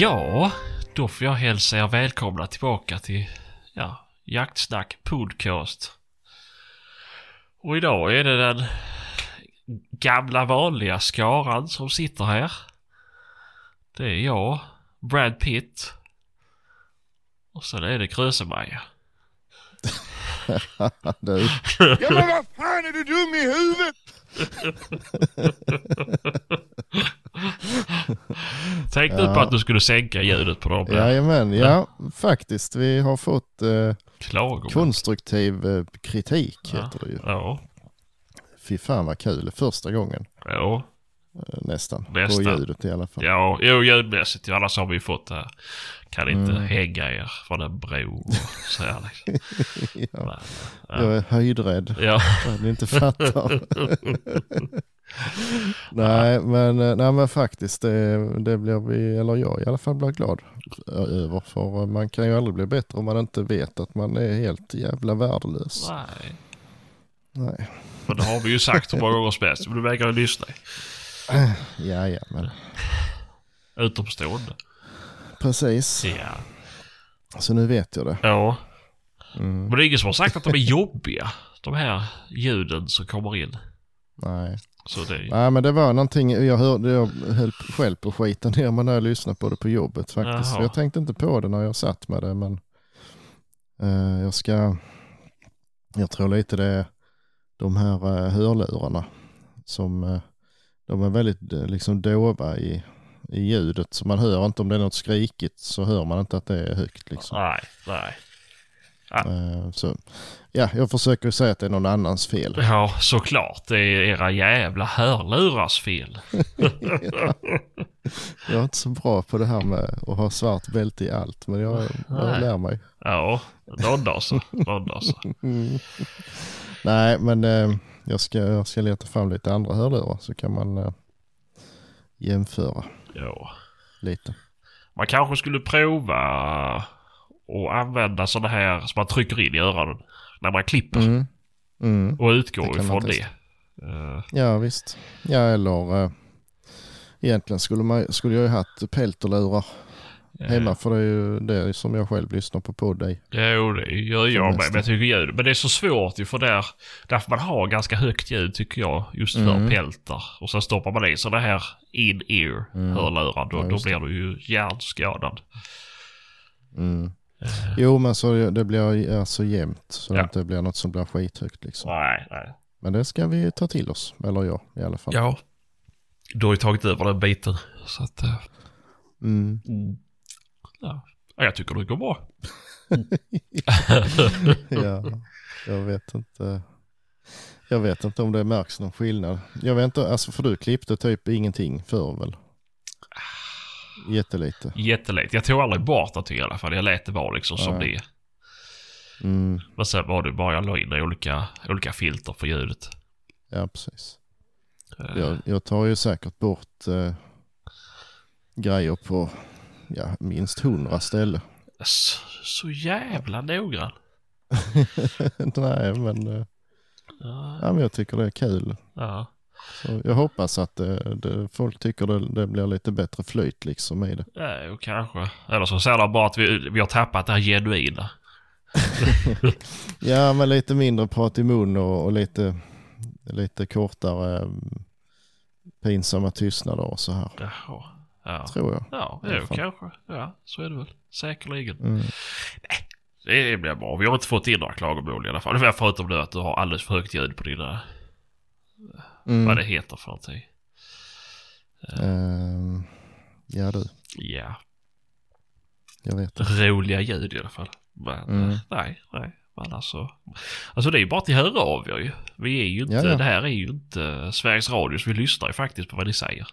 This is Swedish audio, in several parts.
Ja, då får jag hälsa er välkomna tillbaka till ja, Jaktsnack Podcast. Och idag är det den gamla vanliga skaran som sitter här. Det är jag, Brad Pitt. Och sen är det Krösemaja. du. Ja men vad fan är du dum i huvudet? Tänkte du på att du skulle sänka ljudet på dem? Jajamän, ja faktiskt. Vi har fått eh, konstruktiv eh, kritik heter det ju. Ja, Fy fan vad kul, första gången ja, eh, nästan. Nästan. På ljudet i alla fall. ja, jo ljudmässigt. ja, Annars har vi fått det här. Kan inte Mm. hänga er från en bro och så här liksom. ja. Men, Jag är höjdrädd, ja. ni inte fattar. nej, men, eh, nej men faktiskt, det, det blir vi, eller jag i alla fall blir glad över. För man kan ju aldrig bli bättre om man inte vet att man är helt jävla värdelös. Nej. Nej. Men det har vi ju sagt hur många gånger som helst. Men du vägrar ju lyssna. Ja, ja, men Utomstående. precis. Ja. Så nu vet jag det. Ja. Mm. Men det är ingen som har sagt att de är jobbiga. De här ljuden som kommer in. Nej. Så det är Nej, men det var någonting, jag hörde, jag höll själv på skita ner mig när jag lyssnade på det på jobbet faktiskt. Jaha. Jag tänkte inte på det när jag satt med det, men eh, jag ska, jag tror lite det är de här uh, hörlurarna som, eh, de är väldigt eh, liksom dova i, i ljudet, så man hör inte om det är något skrikigt så hör man inte att det är högt liksom. Nej, nej. Eh, så, ja, jag försöker säga att det är någon annans fel. Ja, såklart. Det är era jävla hörlurars fel. Jag är inte så bra på det här med att ha svart bälte i allt, men jag, jag lär mig. Ja, någon dag så. Någon dag så. Nej, men eh, jag, ska, jag ska leta fram lite andra hörlurar så kan man eh, jämföra Ja. lite. Man kanske skulle prova att använda sådana här som man trycker in i öronen när man klipper. Mm. Mm. Och Det kan ifrån det. Eh, Ja, visst. Ja, eller eh, egentligen skulle, man, skulle jag ju haft pelterlurar hemma för det är ju det som jag själv lyssnar på podd i. Jo, det gör jag med. Men jag tycker ljud. Men det är så svårt ju för där, där får man ha ganska högt ljud tycker jag. Just för Mm. peltar. Och sen stoppar man i sådana här in-ear hörlurar. Då, Ja, då blir du ju hjärnskadad. Mm. Jo, men så det blir alltså jämnt så Ja. det inte blir något som blir skithögt liksom. Nej, nej. Men det ska vi ta till oss, eller jag i alla fall. Ja. Du har ju tagit över den biten. Så att... eh, Mm. Ja. Ja, jag tycker det går bra. ja, jag vet inte. Jag vet inte om det märks någon skillnad. Jag vet inte, alltså för du klippte typ ingenting förr väl? Jättelite. Jättelätt. Jag tog aldrig bort någonting i alla fall. Jag lät det vara liksom som det är. Mm, Men sen var det bara jag la in olika, olika filter för ljudet. ja, precis. Eh, Jag, jag tar ju säkert bort eh, grejer på ja, minst hundra ställen. Så, så jävla noggrann. Nej, men, Ja, ja, men jag tycker det är kul. ja. Så jag hoppas att det, det, folk tycker det, det blir lite bättre flyt liksom i det. Ja, kanske. Eller så säger de bara att vi, vi har tappat det här genuina. Ja, men lite mindre prat i mun och, och lite, lite kortare mm, pinsamma tystnader och så här. Jaha. Ja, Tror jag. ja jo, kanske. Ja, så är det väl. Säkerligen. Mm. Det blir bra. Vi har inte fått in några klagomål i alla fall. Förutom nu att du har alldeles för högt ljud på dina... Mm. Vad det heter för någonting. Ehm, ja du, Ja, jag vet det. roliga ljud i alla fall. Men Mm. eh, nej, nej. Men alltså, alltså det är ju bara till höra av er ju. Vi är ju inte, Ja, ja. det här är ju inte Sveriges Radio så vi lyssnar ju faktiskt på vad ni säger.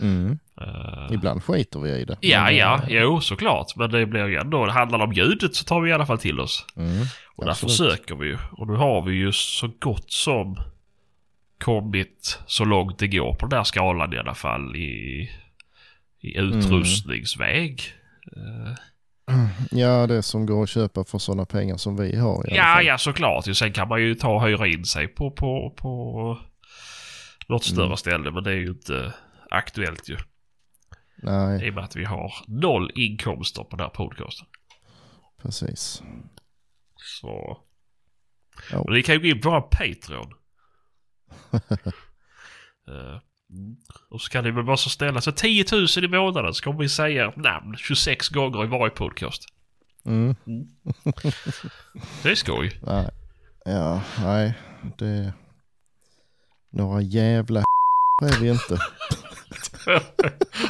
Mm. Eh, Ibland skiter vi i det. ja, ja, eh, jo såklart. Men det blir ju ändå, det handlar om ljudet så tar vi i alla fall till oss. Mm. Och där Absolut. försöker vi ju. Och nu har vi ju så gott som kommit så långt det går på den där skalan i alla fall i, i Mm. utrustningsväg. Eh, Ja, det som går att köpa för sådana pengar som vi har i Ja, ja såklart. Sen kan man ju ta och hyra in sig på, på, på något större Mm. ställe. Men det är ju inte aktuellt ju. Nej, I och med att vi har noll inkomster på den här podcasten. precis. Så... Ja. Men ni kan ju gå in på vår Patreon. Eh, och så kan ni väl bara så ställa så 10 000 i månaden så kommer vi säga namn 26 gånger i varje podcast. Mm. Det är skoj. Nej. Ja, nej. Det... Några jävla är vi inte.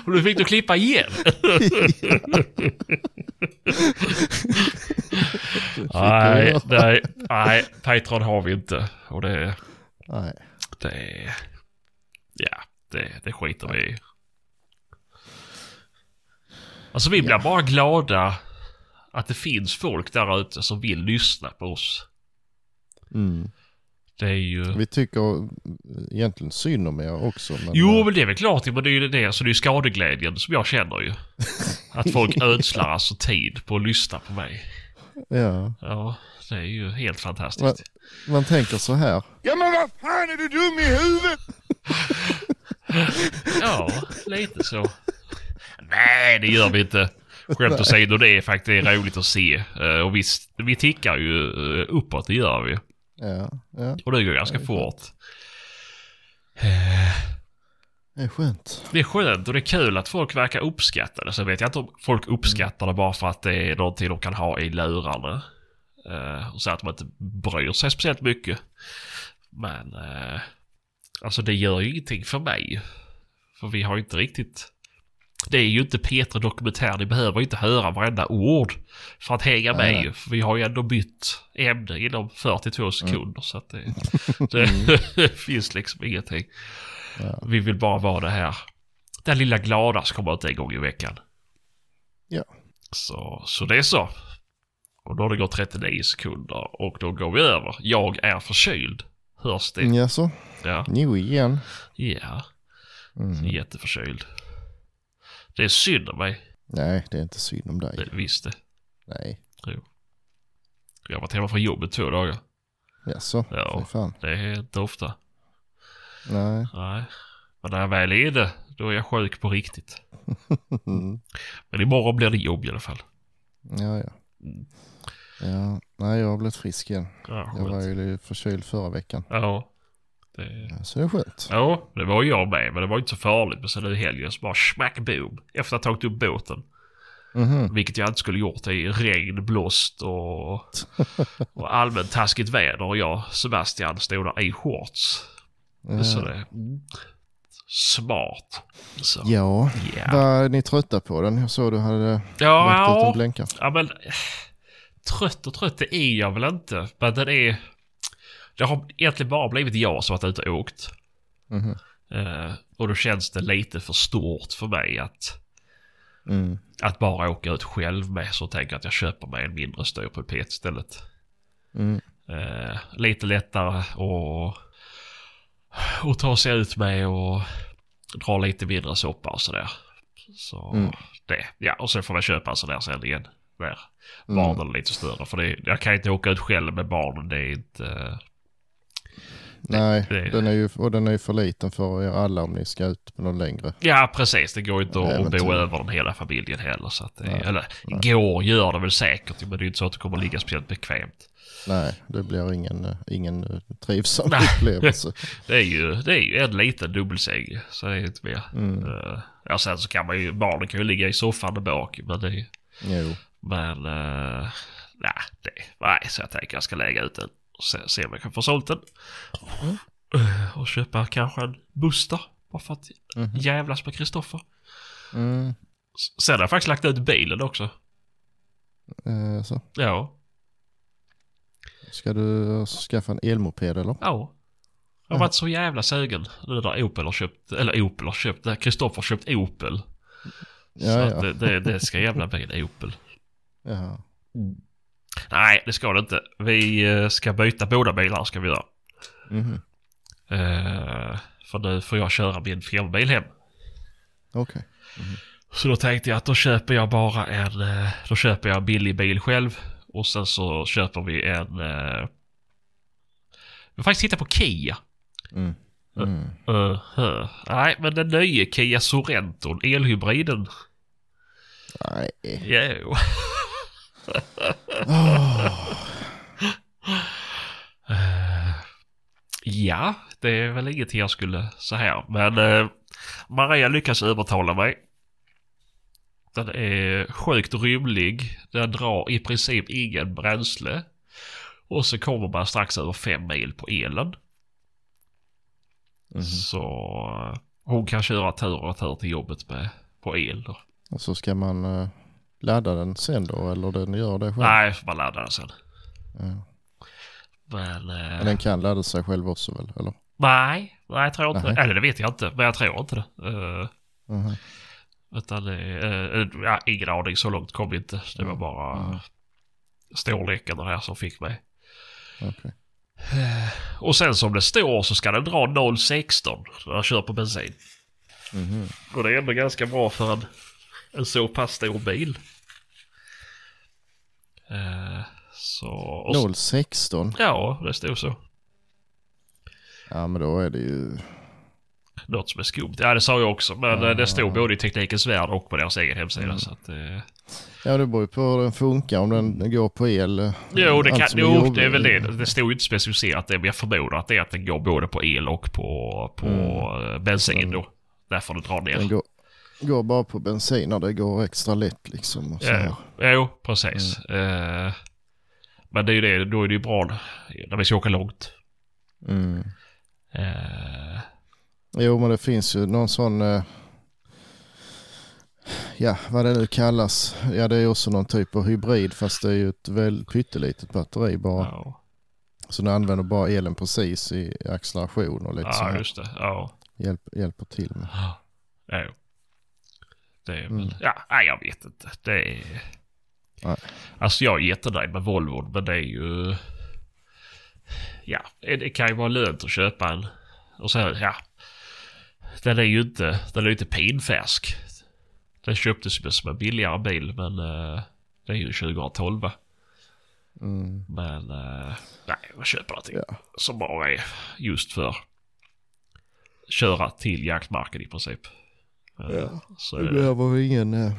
och nu fick du klippa igen. nej, nej, nej, Patreon har vi inte. Och det, Nej. Det, ja, det, det skiter vi i. Alltså vi blir Ja. bara glada att det finns folk där ute som vill lyssna på oss. Mm. Det är ju... Vi tycker egentligen synd om er också. Men, Jo, men det är väl klart. Men det är ju det, så det är skadeglädjen som jag känner ju. Att folk ödslar alltså tid på att lyssna på mig. Ja, Ja, det är ju helt fantastiskt. Man tänker så här. Ja men vad fan är du dum i huvudet? Ja, lite så. Nej, det gör vi inte. Skämt åsido, det är faktiskt roligt att se. Eh, Och visst, vi tickar ju eh, uppåt, det gör vi. Ja, ja, Och det går ganska fort. det är skönt. Det är skönt och det är kul att folk verkar uppskatta det. Så vet jag inte om folk uppskattar det bara för att det är någonting de kan ha i lurarna. Eh, och så att de inte bryr sig speciellt mycket. Men eh, alltså det gör ju ingenting för mig. För vi har ju inte riktigt... Det är ju inte Petra Dokumentär. Ni behöver inte höra varenda ord för att hänga med Nej. För vi har ju ändå bytt ämne inom 42 sekunder. Så att det, det finns liksom ingenting. Ja. Vi vill bara vara det här. Den lilla glada som kommer ut en gång i veckan. Ja. Så, så det är så. Och då har det gått 39 sekunder och då går vi över. Jag är förkyld. Hörs det? Jaså? Ja. Jo, igen. Ja. Mm. Jätteförkyld. Det är synd om mig. Nej, det är inte synd om dig. Det visste. Nej. Jag har varit hemma från jobbet två dagar. Jaså? Ja. Fan. Det är inte ofta. Nej. Nej. Men när jag väl är det, då är jag sjuk på riktigt. Mm. Men imorgon blir det jobb i alla fall. Ja, ja. Mm. Ja, nej jag har blivit frisk igen. Ja, Jag var ju förkyld förra veckan. Ja. Det... Så det är skönt. Ja, det var jag med. Men det var inte så farligt. Men sen i helgen så bara smack boom. Efter att ha tagit upp båten. Mhm. Vilket jag inte skulle gjort i regn, blåst och, och allmänt taskigt väder. Och jag, Sebastian, stod där i shorts. Så Ja. det... Mm, smart. Så. Ja, Ja. vad är ni trötta på den? Jag såg du hade lagt ut en Ja, blänkare. ja, men... Trött och trött det är jag väl inte. Men den är... Det har egentligen bara blivit jag som varit ute och åkt. Mhm. Eh, och då känns det lite för stort för mig att, Mm. att bara åka ut själv med. Så tänker jag att jag köper mig en mindre ståpulpet istället. Mm. Eh, lite lättare och, och ta sig ut med och dra lite mindre soppa och sådär. Så Mm. det, ja och sen får jag köpa en sån där sen igen. Där Mm. barnen är lite större. För det, jag kan inte åka ut själv med barnen. Det är inte... Nej, det- den är ju, och den är ju för liten för er alla om ni ska ut på någon längre. Ja precis, det går inte att, bo över den hela familjen heller. Så att det, Nej, eller går gör det väl säkert. Men det är ju inte så att det kommer att ligga speciellt bekvämt. Nej, det blir ingen, eh, ingen eh, trivsam Nej. upplevelse. Det är ju, det är ju en liten dubbelsäng. Så det är inte mer. Mm. Eh, ja sen så kan man ju, barnen kan ju ligga i soffan där bak. Men det, Jo, men uh, nej, det, nej, så jag tänker jag ska lägga ut den. Och se, se om jag kan få sålt den. Eh, Och köpa kanske en Buster. Bara för att Mhm. jävlas med Kristoffer. mm. Sen har jag faktiskt lagt ut bilen också. eh, så. Ja. Ska du skaffa en elmoped eller? Ja. Jag har varit så jävla sugen nu när Opel har köpt, eller Opel har köpt, Kristoffer har köpt Opel. så Ja, att ja. det, det, det ska jävla bli en Opel. Jaha. Nej, det ska det inte. Vi eh, ska byta båda bilar ska vi göra. Mhm. Eh, för nu får jag köra min firmabil hem. Okej. Så då tänkte jag att då köper jag bara en, eh, då köper jag en billig bil själv. Och sen så köper vi en, eh, vi har faktiskt tittat på Kia. Mm. Mm. Uh-huh. Nej, men den nya Kia Sorenton, elhybriden. Nej. Jo. Eh, ja, det är väl ingenting jag skulle här. Men eh, Maria lyckas övertala mig. Den är sjukt rymlig. Den drar i princip ingen bränsle. Och så kommer man strax över fem mil på elen. Mhm. Så eh, hon kan köra tur och tur till jobbet med, på el. Då. Och så ska man eh, ladda den sen då eller den gör det själv? Nej, man ladda den sen. Ja. Men... eh, Men den kan ladda sig själv också väl? Eller? Nej, nej jag tror inte Nej. Eller det vet jag inte, men jag tror inte det. Uh, Mhm. utan det är, eh, ja, ingen aning, så långt kom vi inte. Det var bara Mm. storleken det här som fick mig. Okej. Eh, Och sen som det står så ska den dra 0,16 när jag kör på bensin. Mhm. Och det är ändå ganska bra för en, en så pass stor bil. Eh, så... och så 016? ja, det stod så. Ja men då är det ju... Något som är skumt. Ja, det sa jag också. Men eh, det stod både i Teknikens Värld och på deras egen hemsida. Mm. Så att, eh, Ja det beror ju på hur den funkar om den går på el. eh, Jo, det, kan, jo det är väl det. Det stod ju inte specificerat det, men jag förmodar att det är att den går både på el och på, på eh, bensin Mm. då. Därför det drar ner. Den går, går bara på bensin när det går extra lätt liksom. Och så. Ja, jo, precis. Eh, men det är ju det, då är det ju bra när vi ska åka långt. Mm. Eh, Jo men det finns ju någon sån... eh, Ja vad det nu kallas. Ja det är också någon typ av hybrid fast det är ju ett väl pyttelitet batteri bara. ja, Så den använder bara elen precis i acceleration och lite så ja, just det. Ja. Hjälp, hjälper till med. Ja. Det är väl, Mm. ja, nej, jag vet inte. Det är... Nej. Alltså jag är jättenöjd med Volvo, men det är ju... Ja, det kan ju vara lönt att köpa en. Och så, ja. Den är ju inte, den är inte pinfärsk. Den köptes ju som en billigare bil, men eh, det är ju 2012 va? Mm. Men eh, nej, jag köper någonting Ja. som bara är just för köra till jaktmarken i princip. Ja. Så, Det behöver ju ingen... eh,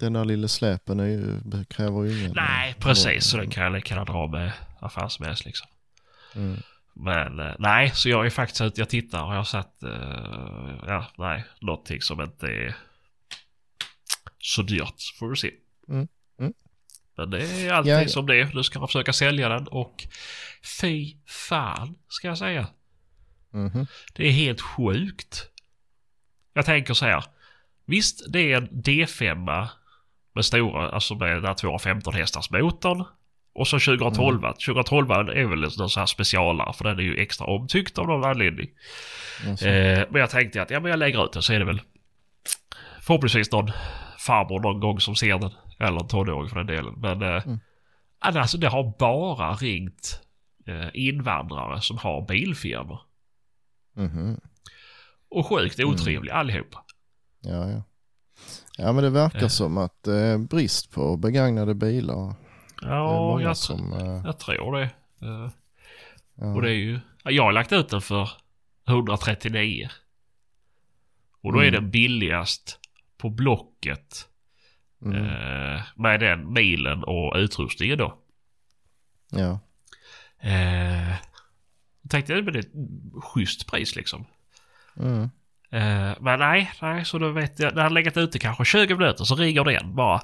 Den där lilla släpen är ju, kräver ju ingen... nej, eh, precis. Så den kan jag lika dra med helst liksom. Mm. Men eh, nej, så jag är faktiskt ute, jag tittar och jag har satt, eh, ja, nej, någonting som inte är så dyrt. Får vi se. Mm, mm. Men det är alltid Ja, ja. som det är. Nu ska jag försöka sälja den och fy fan, ska jag säga. Mhm. Det är helt sjukt. Jag tänker så här. Visst, det är en D5 med stora, alltså med den här 215 hästars motorn. Och så 2012. 2012 är väl en sån här specialare för den är ju extra omtyckt av någon anledning. Alltså, Eh, men jag tänkte att ja, men jag lägger ut den så är det väl förhoppningsvis någon farbror någon gång som ser den. Eller en tonåring för den delen. Men eh, Mm. alltså det har bara ringt eh, invandrare som har bilfirmor. mhm. Och sjukt Mm. otrevliga allihopa. Ja, ja. Ja, men det verkar Eh. som att det är brist på begagnade bilar. Ja, jag, som... eh, jag tror det. Eh, ja. Och det är ju... ja, Jag har lagt ut den för 139. Och då är Mm. den billigast på Blocket. Mm. Eh, med den milen och utrustningen då. Ja. Eh, jag tänkte att det är ett schysst pris liksom. Mm. Eh, men nej, nej, så då vet jag. När jag legat ute kanske 20 minuter så ringer det igen bara.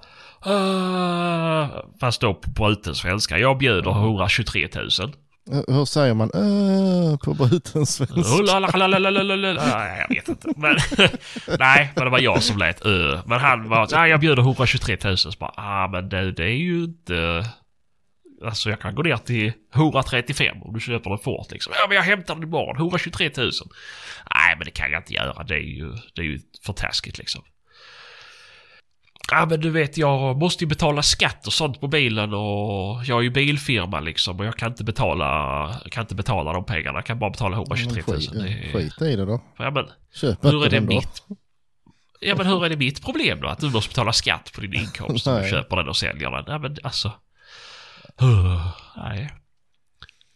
Uh, fast då på bruten svenska. Jag bjuder 123 000. Hur- Hur säger man äh, på bruten svenska? Nej, jag vet inte. Men, nej, men det var jag som lät ö. Men han var nej, jag bjuder 123 000. Så bara, ah men det, det är ju inte... Alltså jag kan gå ner till 135 om du köper den fort liksom. Ja men jag hämtar den imorgon, 123 000. Nej men det kan jag inte göra, det är ju, det är ju för taskigt liksom. Ja men du vet jag måste ju betala skatt och sånt på bilen och jag är ju bilfirma liksom och jag kan inte betala, kan inte betala de pengarna. Jag kan bara betala 123 000. Skit, skit i det då. Ja, men Köp hur är det då. mitt... Ja men hur är det mitt problem då? Att du måste betala skatt på din inkomst om du köper den och säljer den? Ja men alltså... Nej.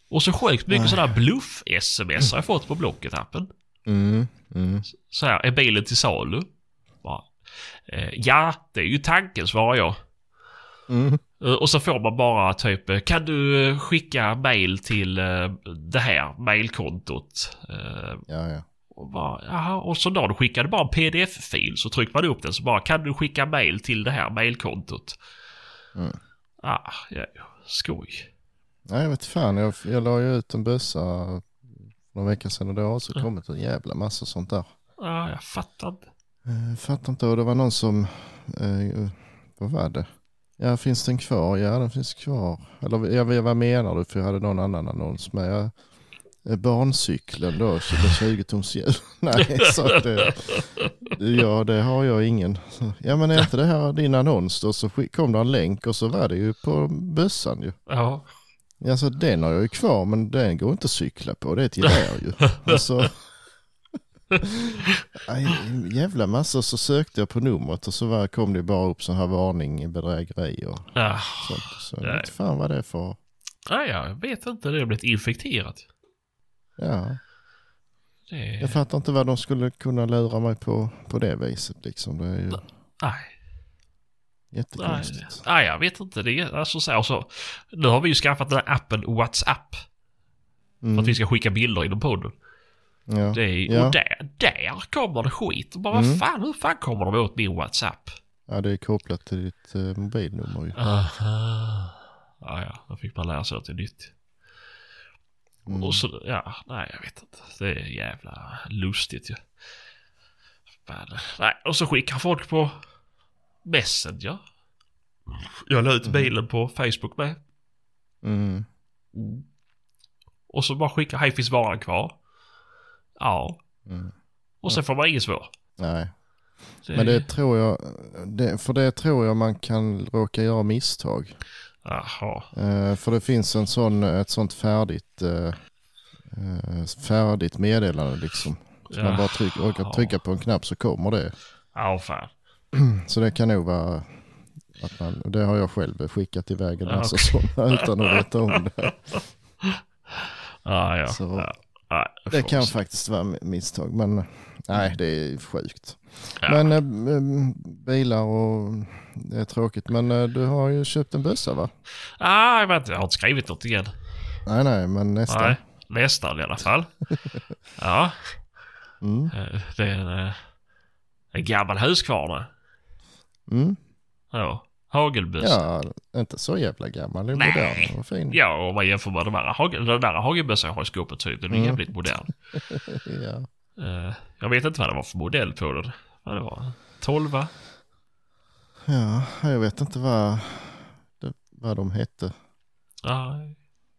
Och så sjukt mycket sådana här bluff-sms har jag fått på Blocket-appen. Mm. Mm. Så här, är bilen till salu? Bara, eh, ja, det är ju tanken svarar jag. Mm. Eh, Och så får man bara typ, eh, kan du skicka mail till det här mailkontot? Ja, ja. Och, bara, jaha, och så då skickade bara en pdf-fil så trycker man upp den så bara kan du skicka mail till det här mailkontot? Mm. Ah, ja, skoj. Nej, jag vet fan. Jag, jag la ju ut en bössa för några veckor sedan och det har också kommit en jävla massa sånt där. Ah, jag fattar inte. Eh, fattar inte. Och det var någon som, eh, vad var det? Ja, finns den kvar? Ja, den finns kvar. Eller jag vad menar du? För jag hade någon annan annons med. Ja, eh, barncykeln då, 20 tums hjul. Nej, så det, ja, det har jag ingen. Ja, men är inte det här din annons då? Så kom det en länk och så var det ju på bössan ju. Ja, Alltså den har jag ju kvar men den går inte att cykla på. Det är ett gevär ju. Alltså, aj, jävla massa så sökte jag på numret och så var, kom det bara upp sån här varning bedrägeri och ah, sånt. Så jag vet fan vad det är för. nej, jag vet inte. Det har blivit infekterat. Ja, Det jag fattar inte vad de skulle kunna lura mig på på det viset liksom. Det är ju Nej. Jättekonstigt. nej, jag vet inte. Det är alltså så här, så, Nu har vi ju skaffat den här appen WhatsApp. För Mm. att vi ska skicka bilder inom podden. Ja. Det är, Ja. Och där, där kommer det skit. Och bara, Mm. vad fan, hur fan kommer de åt min WhatsApp? ja, det är kopplat till ditt eh, mobilnummer ju. Aha. Ja, ja, då fick man lära sig något nytt. Mm. Och så, ja, nej jag vet inte. Det är jävla lustigt ju. Men, nej, och så skickar folk på Messenger. Jag la ut bilen på Facebook med. Mm. Och så bara skickar, hej finns varan kvar? Ja. Mm. Och sen får man inget svar. Nej. Men det tror jag, det, för det tror jag man kan råka göra misstag. Jaha. Eh, för det finns en sån, ett sånt färdigt, eh, eh, färdigt meddelande liksom. Så man bara tryck, orkar Jaha. trycka på en knapp så kommer det. Ja, fan. Så det kan nog vara att man, det har jag själv skickat iväg en Ja, massa sådana utan att veta om det. Ja, ja. Så-. Nej, Det kan se. faktiskt vara misstag men nej det är sjukt. Ja. Men eh, bilar och det är tråkigt men eh, du har ju köpt en bössa va? Ah, jag vet jag har inte skrivit något igen. Nej nej men nästan. Nej, nästan i alla fall. ja, Mm. eh, det är en, en gammal Husqvarna. Mm. Ja, hagelbössa. Ja, inte så jävla gammal. Det är Nej. modern och fin. Ja, om man jämför med de här hagel, den där hagelbössan jag har i skåpet så är den Mm. jävligt modern. Ja. Eh, jag vet inte vad det var för modell på den. Vad det var? 12 ja, jag vet inte vad, det, vad de hette. Ja,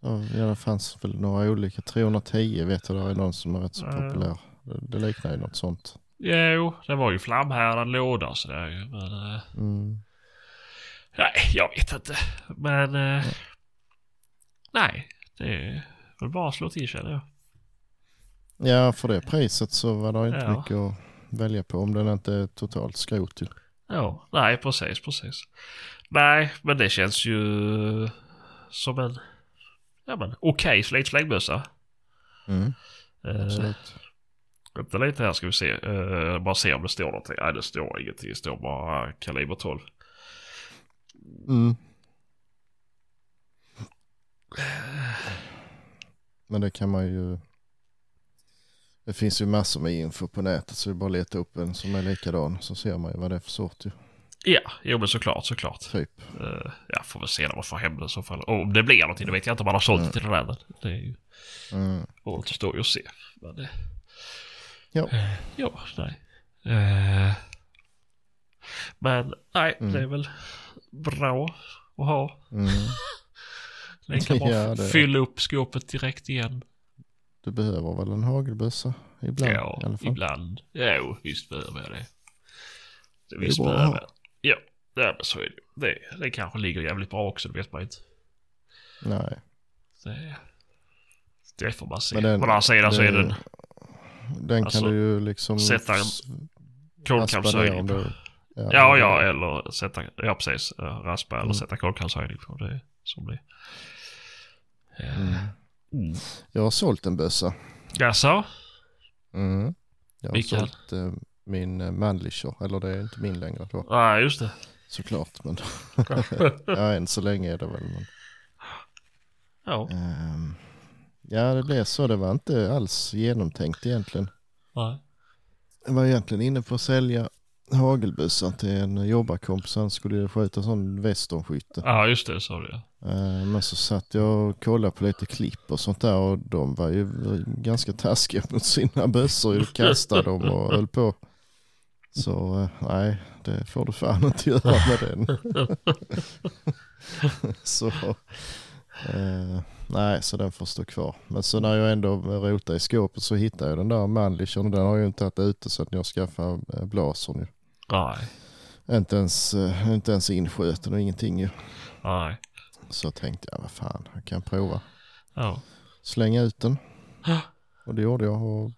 Ja, det fanns väl några olika. 310 vet jag, det är någon som är rätt så populär. Det, det liknar ju något sånt. jo, det var ju flamhärdad låda och sådär ju. Men, eh, Mm. nej, jag vet inte. Men, eh, nej, det är väl bara att slå till känner jag. Ja, för det priset så var det inte Ja. mycket att välja på om den inte är totalt skrot. ju. Ja, nej precis, precis. Nej, men det känns ju som en, ja men okej slit slängbössa. Mm, Uh, absolut. vänta lite här ska vi se. Uh, bara se om det står någonting. Nej det står ingenting. Det står bara kaliber 12. Mm. Men det kan man ju... Det finns ju massor med info på nätet så det är bara att leta upp en som är likadan så ser man ju vad det är för sort ju. Ja, jo men såklart, såklart. Typ. Uh, jag får väl se när man får hem den i så fall. Och om det blir någonting, det vet jag inte om man har sålt det till den där. Det är ju Mm. återstår ju att se. Men, eh, Ja. eh, ja, nej. Eh, men nej, Mm. det är väl bra att ha. Mm. Det kan bara Ja, det- fylla upp skåpet direkt igen. Du behöver väl en hagelbössa ibland ja, i alla fall. ibland. Jo, visst behöver jag det. det Det är visst att behöver jag. Ja, nej, men så är det. det. Det kanske ligger jävligt bra också, det vet man inte. Nej. Det, det får man se. Men den- På den andra sidan så det- är den Den Alltså, kan du ju liksom sätta om på. du... Ja, ja, eller sätta, ja precis, eh, raspa eller Mm. sätta kolkallshöjning på. Det som det. Mm. Mm. Jag har sålt en bössa. Jaså? Mm. Jag har Mikael. sålt eh, min uh, Mannlicher, eller det är inte min längre då Nej, just det. såklart. Men ja, än så länge är det väl. Men, Ja. ehm, ja, det blev så. Det var inte alls genomtänkt egentligen. Nej. Jag var egentligen inne på att sälja hagelbössan till en jobbarkompis. Han skulle skjuta sån västernskytte. Ja, just det. Så det. Eh, Men så satt jag och kollade på lite klipp och sånt där och de var ju ganska taskiga mot sina bössor och kastade dem och höll på. Så eh, nej, det får du fan inte göra med den. så eh, nej, så den får stå kvar. Men så när jag ändå rotade i skåpet så hittade jag den där Mannlichern och den har jag ju inte haft ute sedan jag skaffade eh, blasern ju. Nej. Inte ens, eh, inte ens insköten och ingenting ju. Nej. Så tänkte jag, vad fan, jag kan prova. Ja. slänga ut den. Ja. Och det gjorde jag och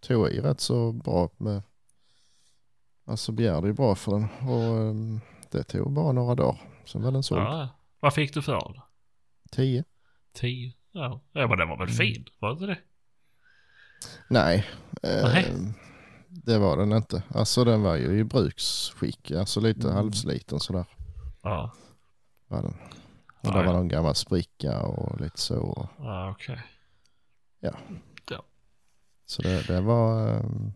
tog i rätt så bra med, alltså begärde ju bra för den och ehm, det tog bara några dagar. Sen var den såld. ja. Vad fick du för den? Tio? Tio? Ja. ja, men den var väl fin? Var inte det? Nej, eh, Nej. Det var den inte. Alltså den var ju i bruksskick, alltså lite Mm. halvsliten sådär Ja. var den. Och Ja, där var ja. någon gammal spricka och lite så. Ja, okej. Så det, det var, ehm,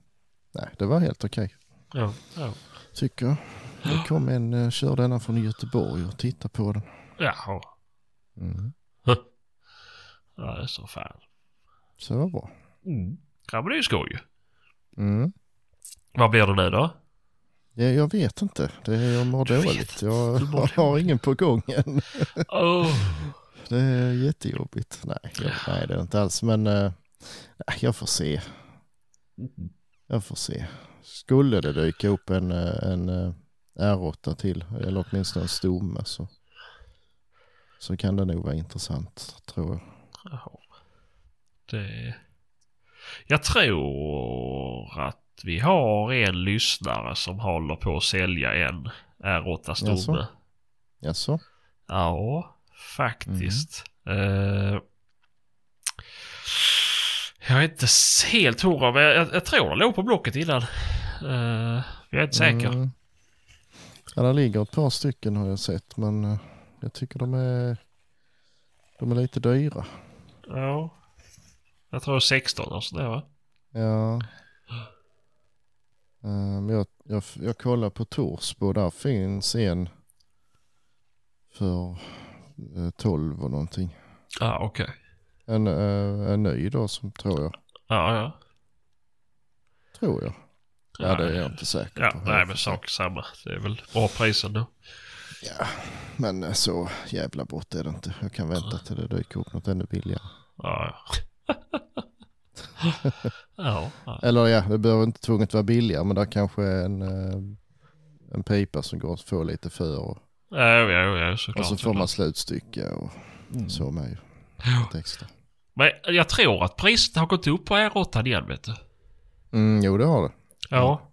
nej det var helt okej. Ja. Ja. Tycker jag. Det kom en, eh, körde denna från Göteborg och tittade på den. Jaha. Mm. Ja, det är så fan. Så det var bra. Mm. Ja, men det är ju skoj. Mm. Vad blir det nu då? Ja, jag vet inte. Det, jag mår Du dåligt. Jag Du mår har ingen på gång än. Oh. Det är jättejobbigt. Nej, jag, nej det är inte alls. Men nej, jag får se. Jag får se. Skulle det dyka upp en, eh, en eh, R8 till, eller åtminstone en stomme så, så kan det nog vara intressant tror jag. Jaha. Det... Jag tror att vi har en lyssnare som håller på att sälja en R8 stomme. Jaså? Jaså? Ja, faktiskt. Eh, jag är inte helt hundra, men jag, jag tror det låg på Blocket innan. Uh, jag är inte säker. Mm. Ja, det ligger ett par stycken har jag sett men eh, jag tycker de är, de är lite dyra. Ja. Jag tror 16 och sådär va? Ja. Um, jag, jag, jag kollar på Torsbo, där finns en för eh, 12 och någonting. Ja, okej. En, eh, en ny då som tror jag. Ja, ja. Tror jag. Ja, det är jag inte säker Ja, på. nej men sak samma. Det är väl bra prisen då. Ja, men eh, så jävla bort är det inte. Jag kan vänta till det dyker upp något ännu billigare. Ja, ja. ja, ja. Eller ja, det behöver inte tvunget vara billigare men där kanske är en, eh, en pipa som går att få lite för. Och, Ja, ja, ja, såklart. och så får man slutstycke och så med ju. Ja. Extra. Men jag tror att priset har gått upp på R8 igen vet du. Mm, jo det har det. Ja.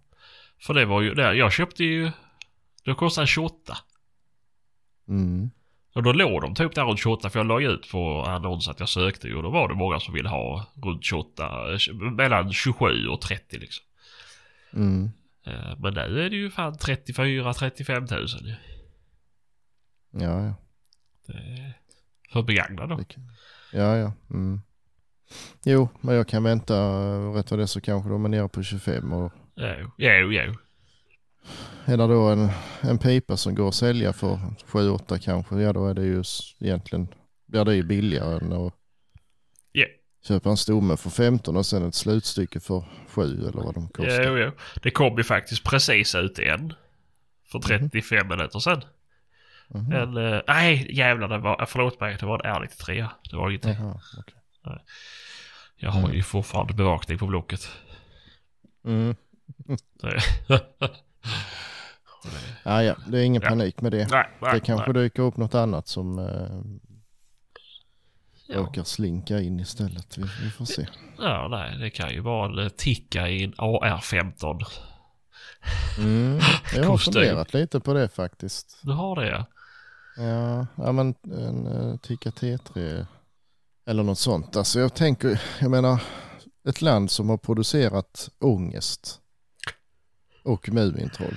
För det var ju det. Jag köpte ju... Det kostade 28. Mm. Och då låg de typ där runt 28 för jag la ut på annons att jag sökte ju och då var det många som ville ha runt 28. eh, Mellan 27 och 30 liksom. Mm. Eh, Men nu är det ju fan 34-35 tusen ju. Ja, ja. Det För begagnad då. Ja, ja. Mm. Jo, men jag kan vänta. Rätt vad det är så kanske de är nere på 25. Och Jo, jo, jo. Är det då en, en pipa som går att sälja för 7-8 kanske. Ja, då är det ju egentligen blir det ju billigare än att Ja. köpa en stomme för 15 och sen ett slutstycke för 7 eller vad de kostar. Jo, jo. Det kom ju faktiskt precis ut en. För 35 minuter sedan. Mhm. En, eh, nej jävlar det var, förlåt mig, det var en R93. Det var ingenting. Jaha, okej. Jag har ju fortfarande bevakning på Blocket. Mm. Ja, ja, det är ingen Ja. panik med det. nej, nej, Det kanske nej. dyker upp något annat som eh, Ja. råkar slinka in istället. Vi, vi får se. ja, nej, det kan ju vara en eh, ticka i en AR15. Mm. Jag har funderat lite på det faktiskt. Du har det ja. Ja, men en uh, Tikka T3 eller något sånt. Alltså jag tänker, jag menar ett land som har producerat ångest och Mumintroll.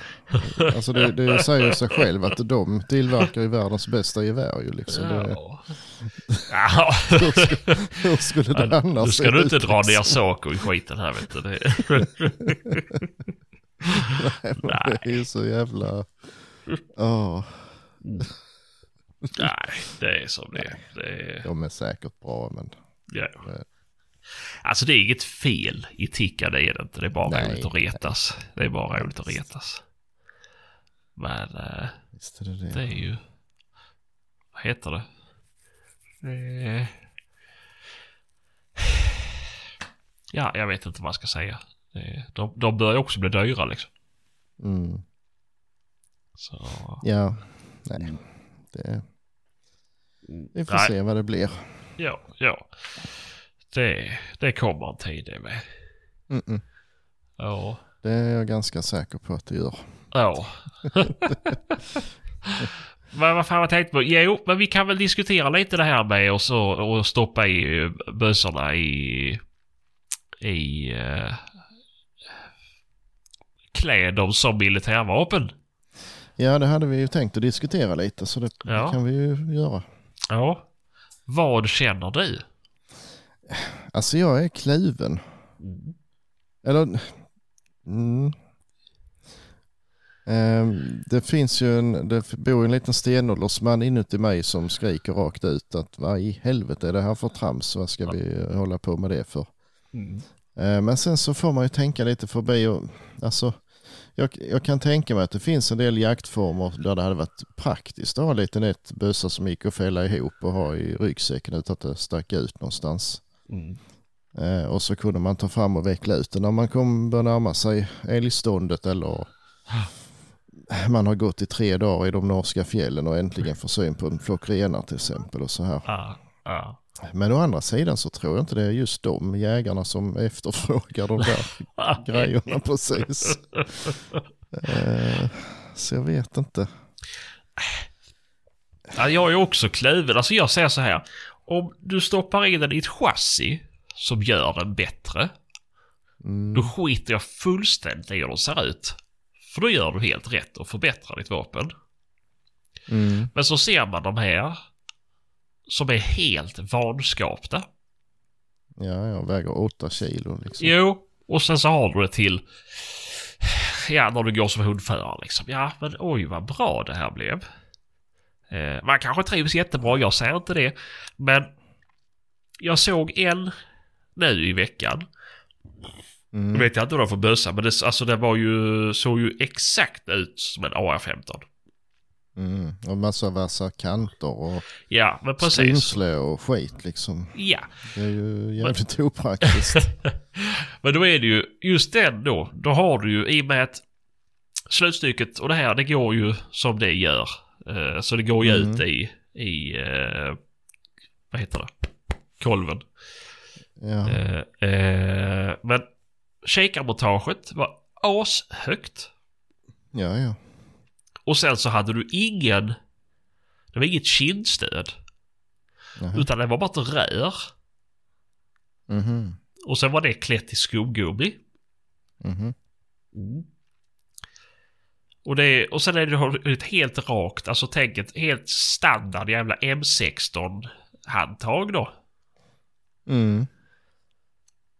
Alltså det, det säger sig själv att de tillverkar ju världens bästa gevär ju liksom. Det, Ja. Ja. hur, skulle, hur skulle det annars Nu ska du inte dra ner liksom? saker i skiten här vet du. Nej, men Det är ju så jävla... Ja, Nej, det är som det är. Det är... de är säkert bra men... Ja. Alltså det är inget fel i tickande är det inte. Det är bara Nej, roligt att retas. Det är bara roligt att retas. Men eh, Visst är det det. det är ju... Vad heter det? det är... Ja, jag vet inte vad jag ska säga. Det är... de, de börjar också bli dyra liksom. Mm. Så... Ja, nej. Det... Vi får Nej. se vad det blir. Ja, ja. Det, det kommer en tid det med. Mm-mm. Ja. Det är jag ganska säker på att det gör. Ja. men vad fan jag tänkte på? Jo, men vi kan väl diskutera lite det här med och, så, och stoppa i eh, bössorna i... I... Uh, klä dem som militärvapen. Ja, det hade vi ju tänkt att diskutera lite så det, Ja. det kan vi ju göra. Ja. Vad känner du? Alltså jag är kluven. Eller... Mm. Ehm, det finns ju en, det bor en liten stenåldersman inuti mig som skriker rakt ut att vad i helvete är det här för trams? Vad ska vi hålla på med det för? Mm. Ehm, men sen så får man ju tänka lite förbi och alltså jag, jag kan tänka mig att det finns en del jaktformer där det hade varit praktiskt att ha en liten ett bössa som gick att fälla ihop och ha i ryggsäcken utan att det stack ut någonstans. Mm. Eh, och så kunde man ta fram och veckla ut den när man kom börja närma sig älgståndet eller man har gått i tre dagar i de norska fjällen och äntligen får syn på en flock renar till exempel och så här. Ja. Ja. Men å andra sidan så tror jag inte det är just de jägarna som efterfrågar de där grejerna precis. Eh, så jag vet inte. Ja, jag är också kluven. Alltså jag säger så här. Om du stoppar in den i ett chassi som gör den bättre. Mm, Då skiter jag fullständigt i hur den ser ut. För då gör du helt rätt och förbättrar ditt vapen. mm, Men så ser man de här. Som är helt vanskapta. ja, jag väger åtta kilo liksom. Jo, och sen så har du det till... Ja, när du går som hundförare liksom. Ja, men oj vad bra det här blev. Eh, man kanske trivs jättebra, jag säger inte det. Men jag såg en nu i veckan. Mm, vet jag inte vad det var för bössa, men det, alltså det var ju, såg ju exakt ut som en AR-15. mm, och massa vassa kanter och Ja, men precis. skrymsle och skit liksom. Ja, Det är ju jävligt opraktiskt. men då är det ju just den då. Då har du ju i och med att slutstycket och det här det går ju som det gör. Eh, så det går ju Mm. ut i, i eh, vad heter det? Kolven. Ja, Eh, men kikarmontaget var ashögt. ja, ja. Och sen så hade du ingen, det var inget kindstöd. Jaha. Utan det var bara ett rör. Mhm, Och sen var det klätt i skumgummi. mhm. Och, det, och sen är det ett helt rakt, alltså tänk ett helt standard jävla M16 handtag då.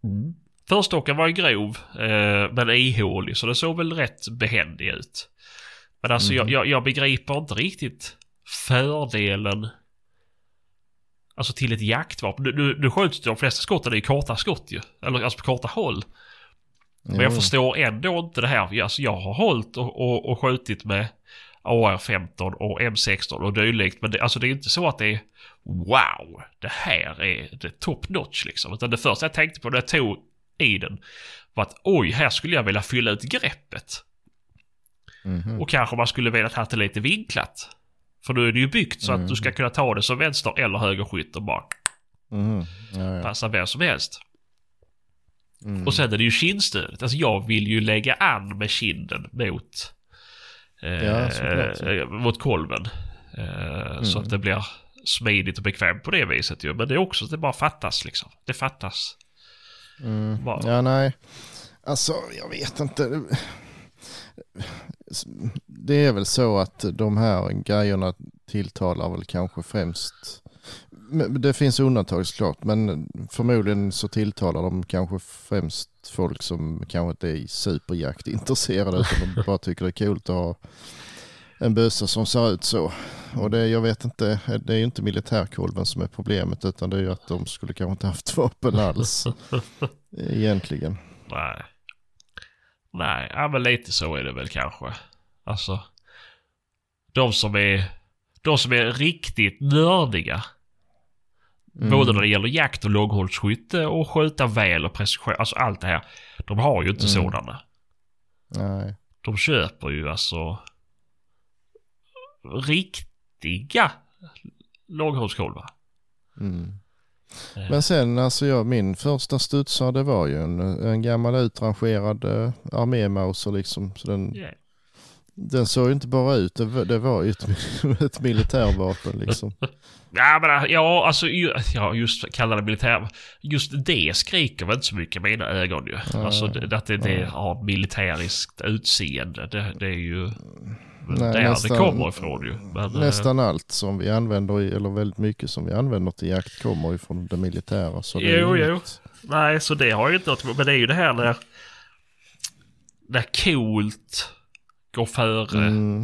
Mm. Förstocken var ju grov, eh, men ihålig, så det såg väl rätt behändig ut. Men alltså jag, jag, jag begriper inte riktigt fördelen Alltså till ett jaktvapen. Nu, nu, nu skjuts de flesta skotten är ju korta skott ju. Eller alltså på korta håll. Men jag förstår ändå inte det här. Alltså jag har hållit och, och, och skjutit med AR-15 och M16 och dylikt. Men det, alltså det är inte så att det är wow, det här är det top notch liksom. Utan det första jag tänkte på när jag tog i den var att oj, här skulle jag vilja fylla ut greppet. Mhm. Och kanske man skulle vilja ha det lite vinklat. För nu är det ju byggt så att du ska kunna ta det som vänster eller högerskytt och bara Mhm. Ja, ja. passa vem som helst. Mm. Och sen är det ju kindstödet. Alltså jag vill ju lägga an med kinden mot... Eh, Ja, eh, mot kolven. Eh, Så Mm. att det blir smidigt och bekvämt på det viset ju. Men det är också att det bara fattas liksom. Det fattas. Mm. Bara- Ja, nej. Alltså, jag vet inte. Det är väl så att de här grejerna tilltalar väl kanske främst. Det finns undantag såklart, men förmodligen så tilltalar de kanske främst folk som kanske inte är superjaktintresserade utan de bara tycker det är coolt att ha en bössa som ser ut så. Och det, jag vet inte, det är ju inte militärkolven som är problemet utan det är ju att de skulle kanske inte haft vapen alls egentligen. Nej. Nej, ja, men lite så är det väl kanske. Alltså. De som är, de som är riktigt nördiga. Mm. Både när det gäller jakt och långhållsskytte och skjuta väl och precision. Alltså allt det här. De har ju inte Mm. sådana. Nej. De köper ju alltså riktiga långhållskolvar. Mm. Eh. Men sen alltså jag, min första studsare det var ju en, en gammal utrangerad uh, armémauser liksom. Så den, Ja. Den såg ju inte bara ut, det, var- ju ett, ett militärvapen liksom. Ja, men ja, alltså ja, just kalla det militär. Just det skriker väl inte så mycket i mina ögon ju. Nej. Alltså att det, det har militäriskt utseende. Det, det är ju Nej, där nästan- det kommer ifrån ju. Men, eh, Nästan allt som vi använder, eller väldigt mycket som vi använder till jakt kommer ju från det militära. Så det Jo, jo. Nej, så det har ju inte något Men det är ju det här när... När coolt går före Mm,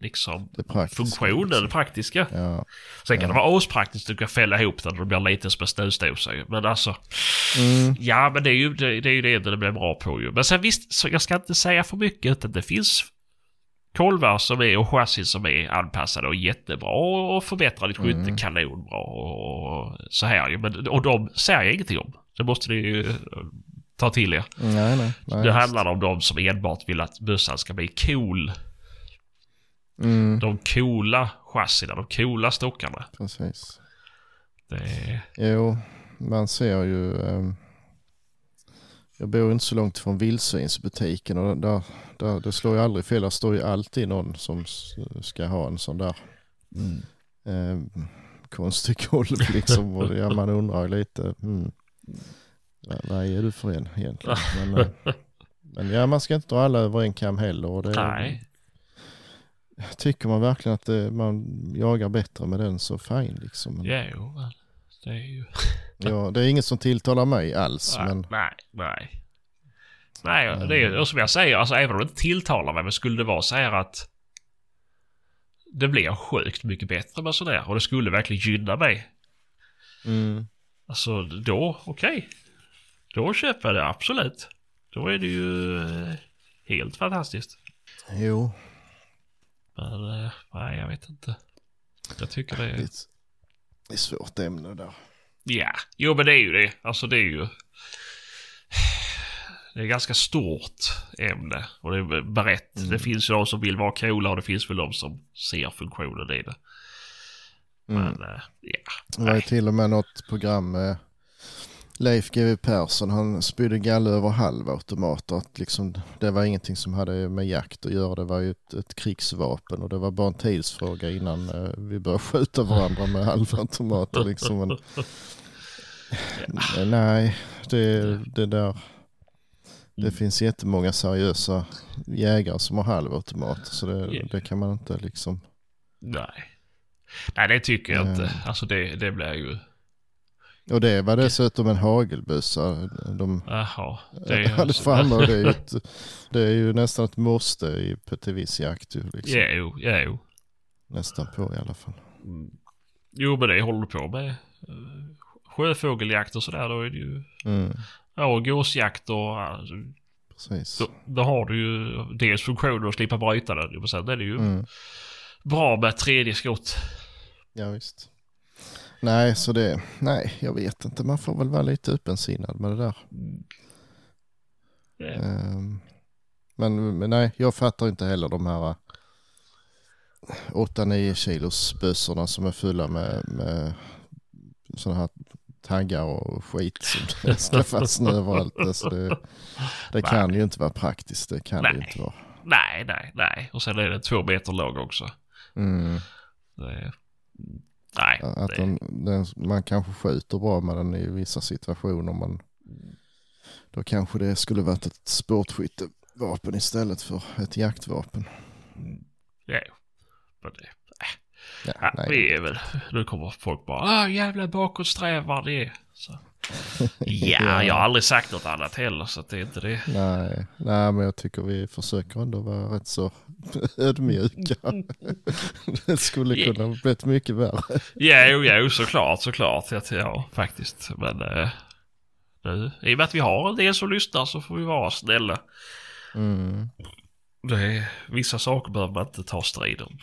liksom det praktiska. funktionen, det praktiska. Ja. Sen kan Ja. det vara aspraktiskt att du kan fälla ihop den och det blir lite som en snusdosa ju. Men alltså... Mm, Ja, men det är ju det, det, är ju det det blir bra på ju. Men sen visst, så jag ska inte säga för mycket utan det finns kolvar som är och chassin som är anpassade och jättebra och förbättrar ditt skytte Mm. kanonbra och så här ju. Men, och de säger jag ingenting om. Det måste ni ju ta till er. nej, nej. nej det handlar om de som enbart vill att bössan ska bli cool. Mm, De coola chassina, de coola stockarna. precis. Det. Jo, man ser ju. ehm, jag bor inte så långt från vildsvinsbutiken och där, där, det slår ju aldrig fel. Det står ju alltid någon som ska ha en sån där ehm, konstig kolv liksom. Och ja, man undrar ju lite. Mm, vad, vad är du för en egentligen? Men, eh, men ja, man ska inte dra alla över en kam heller. Och det, Nej. Tycker man verkligen att det, man jagar bättre med den så fine liksom. Men, Ja, jo, men det är ju... ja, det är inget som tilltalar mig alls. Nej, Men, nej, nej. Nej, det är och som jag säger, alltså även om det inte tilltalar mig, men skulle det vara så här att det blir sjukt mycket bättre med sådär och det skulle verkligen gynna mig. mm, Alltså då, okej. Då köper jag det absolut. Då är det ju eh, helt fantastiskt. jo, Men eh, nej, jag vet inte. Jag tycker det det är det är svårt ämne där. Ja, jo men det är ju det. Alltså det är ju... Det är ganska stort ämne och det är brett. Mm. Det finns ju de som vill vara coola och det finns väl de som ser funktionen i det. Mm. Men eh, ja, Det var ju till och med något program med Leif GW Persson. Han spydde galle över halvautomater. Att liksom, det var ingenting som hade med jakt att göra. Det var ju ett, ett krigsvapen och det var bara en tidsfråga innan eh, vi började skjuta varandra med halvautomater. Liksom. Men, nej, det, det där. Det finns jättemånga seriösa jägare som har halvautomater. Så det, Ja. det kan man inte liksom. nej. Nej, det tycker jag inte. Alltså det, det blir ju... Och det var dessutom en hagelbössa. De, Jaha. Det är hade alltså- framme och det är ju, ett, det är ju nästan ett måste i, på- till viss jakt. Ju, liksom. Ja, jo, jo. Nästan på i alla fall. Mm. Jo, men det håller du på med. eh, Sjöfågeljakt och sådär, då är det ju... Mm, Ja, och gåsjakt och... Alltså, precis. Då, då har du ju dels funktionen att slippa bryta den. Men sen är det ju Mm, bra med tredje skott. ja visst. Nej, så det, nej, jag vet inte. Man får väl vara lite öppensinnad med det där. Ja. Ehm, men, men nej, jag fattar inte heller de här 8-9 kilos bössorna som är fulla med, med sådana här taggar och skit som ska fastna överallt. Alltså det, det kan ju inte vara praktiskt. Det kan det ju Nej. inte vara. Nej, nej, nej. Och sen är den två meter låg också. Mm. Det är, nej, Att det, den, den, man kanske skjuter bra med den i vissa situationer. Men då kanske det skulle varit ett sportskyttevapen istället för ett jaktvapen. Ja, men det, Ja, ja, nej. vi är väl, nu kommer folk bara, ah jävla bakåtsträvare det är. Så. Ja, jag har aldrig sagt något annat heller så det är inte det. Nej, nej, men jag tycker vi försöker ändå vara rätt så ödmjuka. det skulle kunna ha blivit mycket värre. Jo, jo, såklart, såklart. Ja, ja faktiskt. Men eh, nu, i och med att vi har en del som lyssnar så får vi vara snälla. Mm. Det vissa saker behöver man inte ta strid om.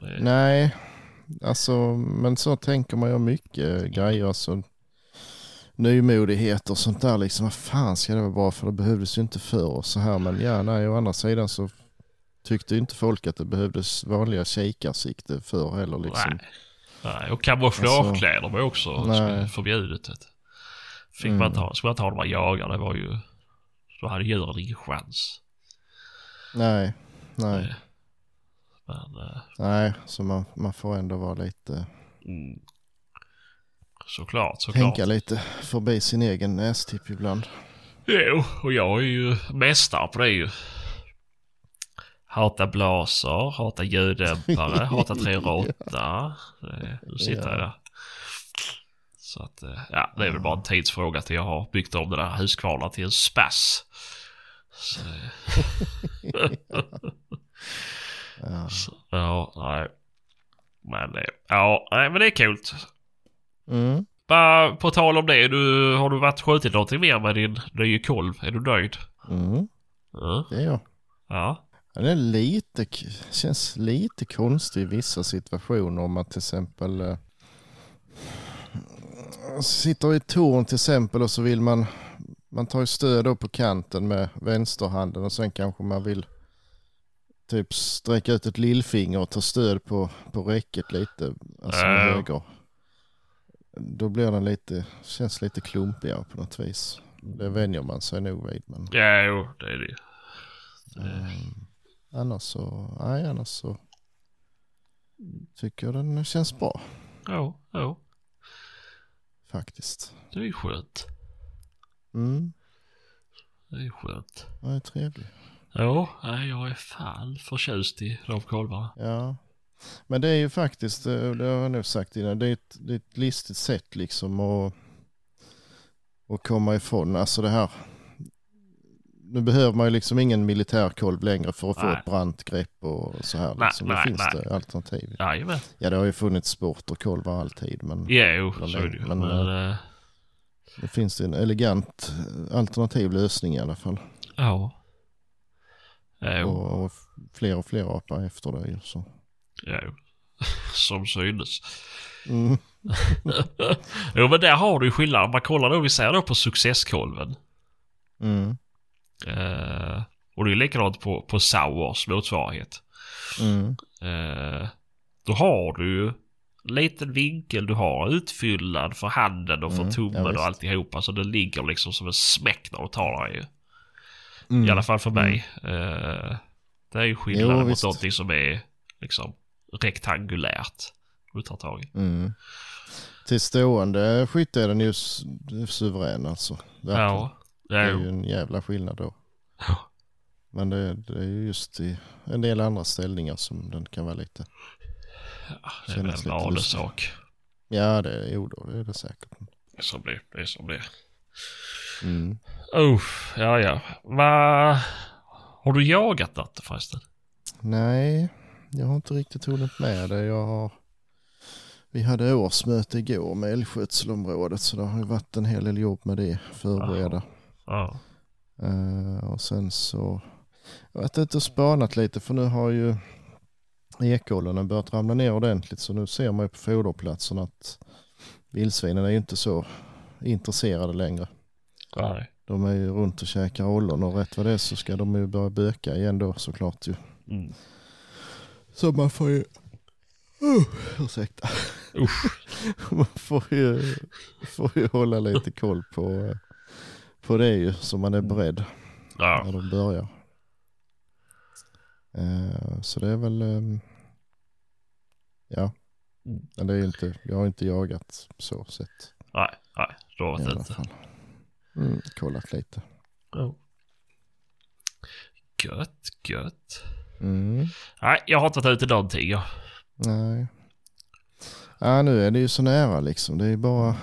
Det, Nej, alltså, men så tänker man ju mycket grejer. Alltså, nymodighet och sånt där liksom. Vad fan ska det vara bra för det behövdes ju inte förr och så här. Men ja, nej, å andra sidan så tyckte inte folk att det behövdes vanliga kikarsikte förr heller liksom. nej. nej. Och kamouflagekläder var ju också nej. förbjudet. Fick Mm. man ta, skulle man ta de här jagar, det var ju... Då hade djuren ingen chans. Nej, nej, Men, eh, nej, så man, man får ändå vara lite, mm. Såklart, såklart. tänka lite förbi sin egen nästipp ibland. Jo, och jag är ju mästare på det ju. Hata blaser, hata ljuddämpare, hata 308. Det- Nu sitter jag där. Så att, eh, ja, det är väl bara en tidsfråga till jag har byggt om den där Husqvarna till en spass. Så, Ja. så, ja, nej. Men, eh, ja, nej, men det är coolt. Mm. Bara på tal om det, du, har du varit skjutit någonting mer med din nya kolv? Är du nöjd? Mm, Ja. det är jag. Ja. Det är lite, känns lite konstigt i vissa situationer om man till exempel eh, sitter i torn till exempel och så vill man, man tar ju stöd på kanten med vänsterhanden och sen kanske man vill typ sträcka ut ett lillfinger och ta stöd på, på räcket lite, alltså med Ja. höger. Då blir den lite, känns lite klumpigare på något vis. Det vänjer man sig nog vid. Men... Ja, jo, det är det. Mm. Annars så, nej annars så tycker jag den känns bra Ja, ja. faktiskt. Det är skönt. Mm, Det är skönt. det är trevligt. Ja, nej, jag är fan förtjust i de kolvarna. Ja, men det är ju faktiskt, eh, det har jag nog sagt innan, det är ett, det är ett listigt sätt liksom att, att komma ifrån, alltså det här. Nu behöver man ju liksom ingen militärkolv längre för att få Nej. ett brant grepp och så här. Nej, Liksom. Nej, finns nej. det alternativ. Jajamän. Ja, det har ju funnits sport och kolvar alltid, men jo, så är det ju. men, Men, eh, det finns en elegant alternativ lösning i alla fall. ja. Och, och fler och fler apar efter det ju. Så. Ja, jo. Som synes. Mm. jo, men där har du ju skillnad. Om man kollar då, vi säger då på successkolven. Mm. Eh, och det är likadant på, på Sauers motsvarighet. Mm. Eh, då har du ju liten vinkel, du har utfyllnad för handen och för Mm, ja, tummen och visst. alltihopa. Så det ligger liksom som en smäck när du den ju. Mm. I alla fall för mig. Eh, det är ju Jo, skillnaden mot visst. någonting som är liksom rektangulärt. Du tar tag i. Mm. Till stående skytte är den ju su- suverän alltså. Verkligen. Ja. Det är ju en jävla skillnad då. Ja. Men det, det är ju just i en del andra ställningar som den kan vara lite. Ja, det är väl en vanesak. Ja det är jo då, det är det säkert. Det är som det Det är som det Mm. Oh, ja ja. Va... Har du jagat natten förresten? Nej, jag har inte riktigt hunnit med det. Jag har... Vi hade årsmöte igår med älgskötselområdet så det har ju varit en hel del jobb med det, förbereda. Ja. Eh, och sen så jag har varit ute och spanat lite för nu har ju ekollonen börjat ramla ner ordentligt så nu ser man ju på foderplatsen att vildsvinen är ju inte så intresserade längre. Nej. De är ju runt och käkar ollon och rätt vad det är så ska de ju börja böka igen då såklart ju. Mm. Så man får ju... Uh, ursäkta. Usch. Man får ju, får ju hålla lite koll på, på det ju så man är beredd Ja. när de börjar. Eh, Så det är väl... ehm, Ja. Mm. Men det är inte, jag har inte jagat så sett Nej, nej. Det har varit. Mm, kollat lite. Ja. Gött, gött. Mm. Nej, jag har inte varit ute någonting. Jag. Nej. Ja, nu är det ju så nära liksom. Det är bara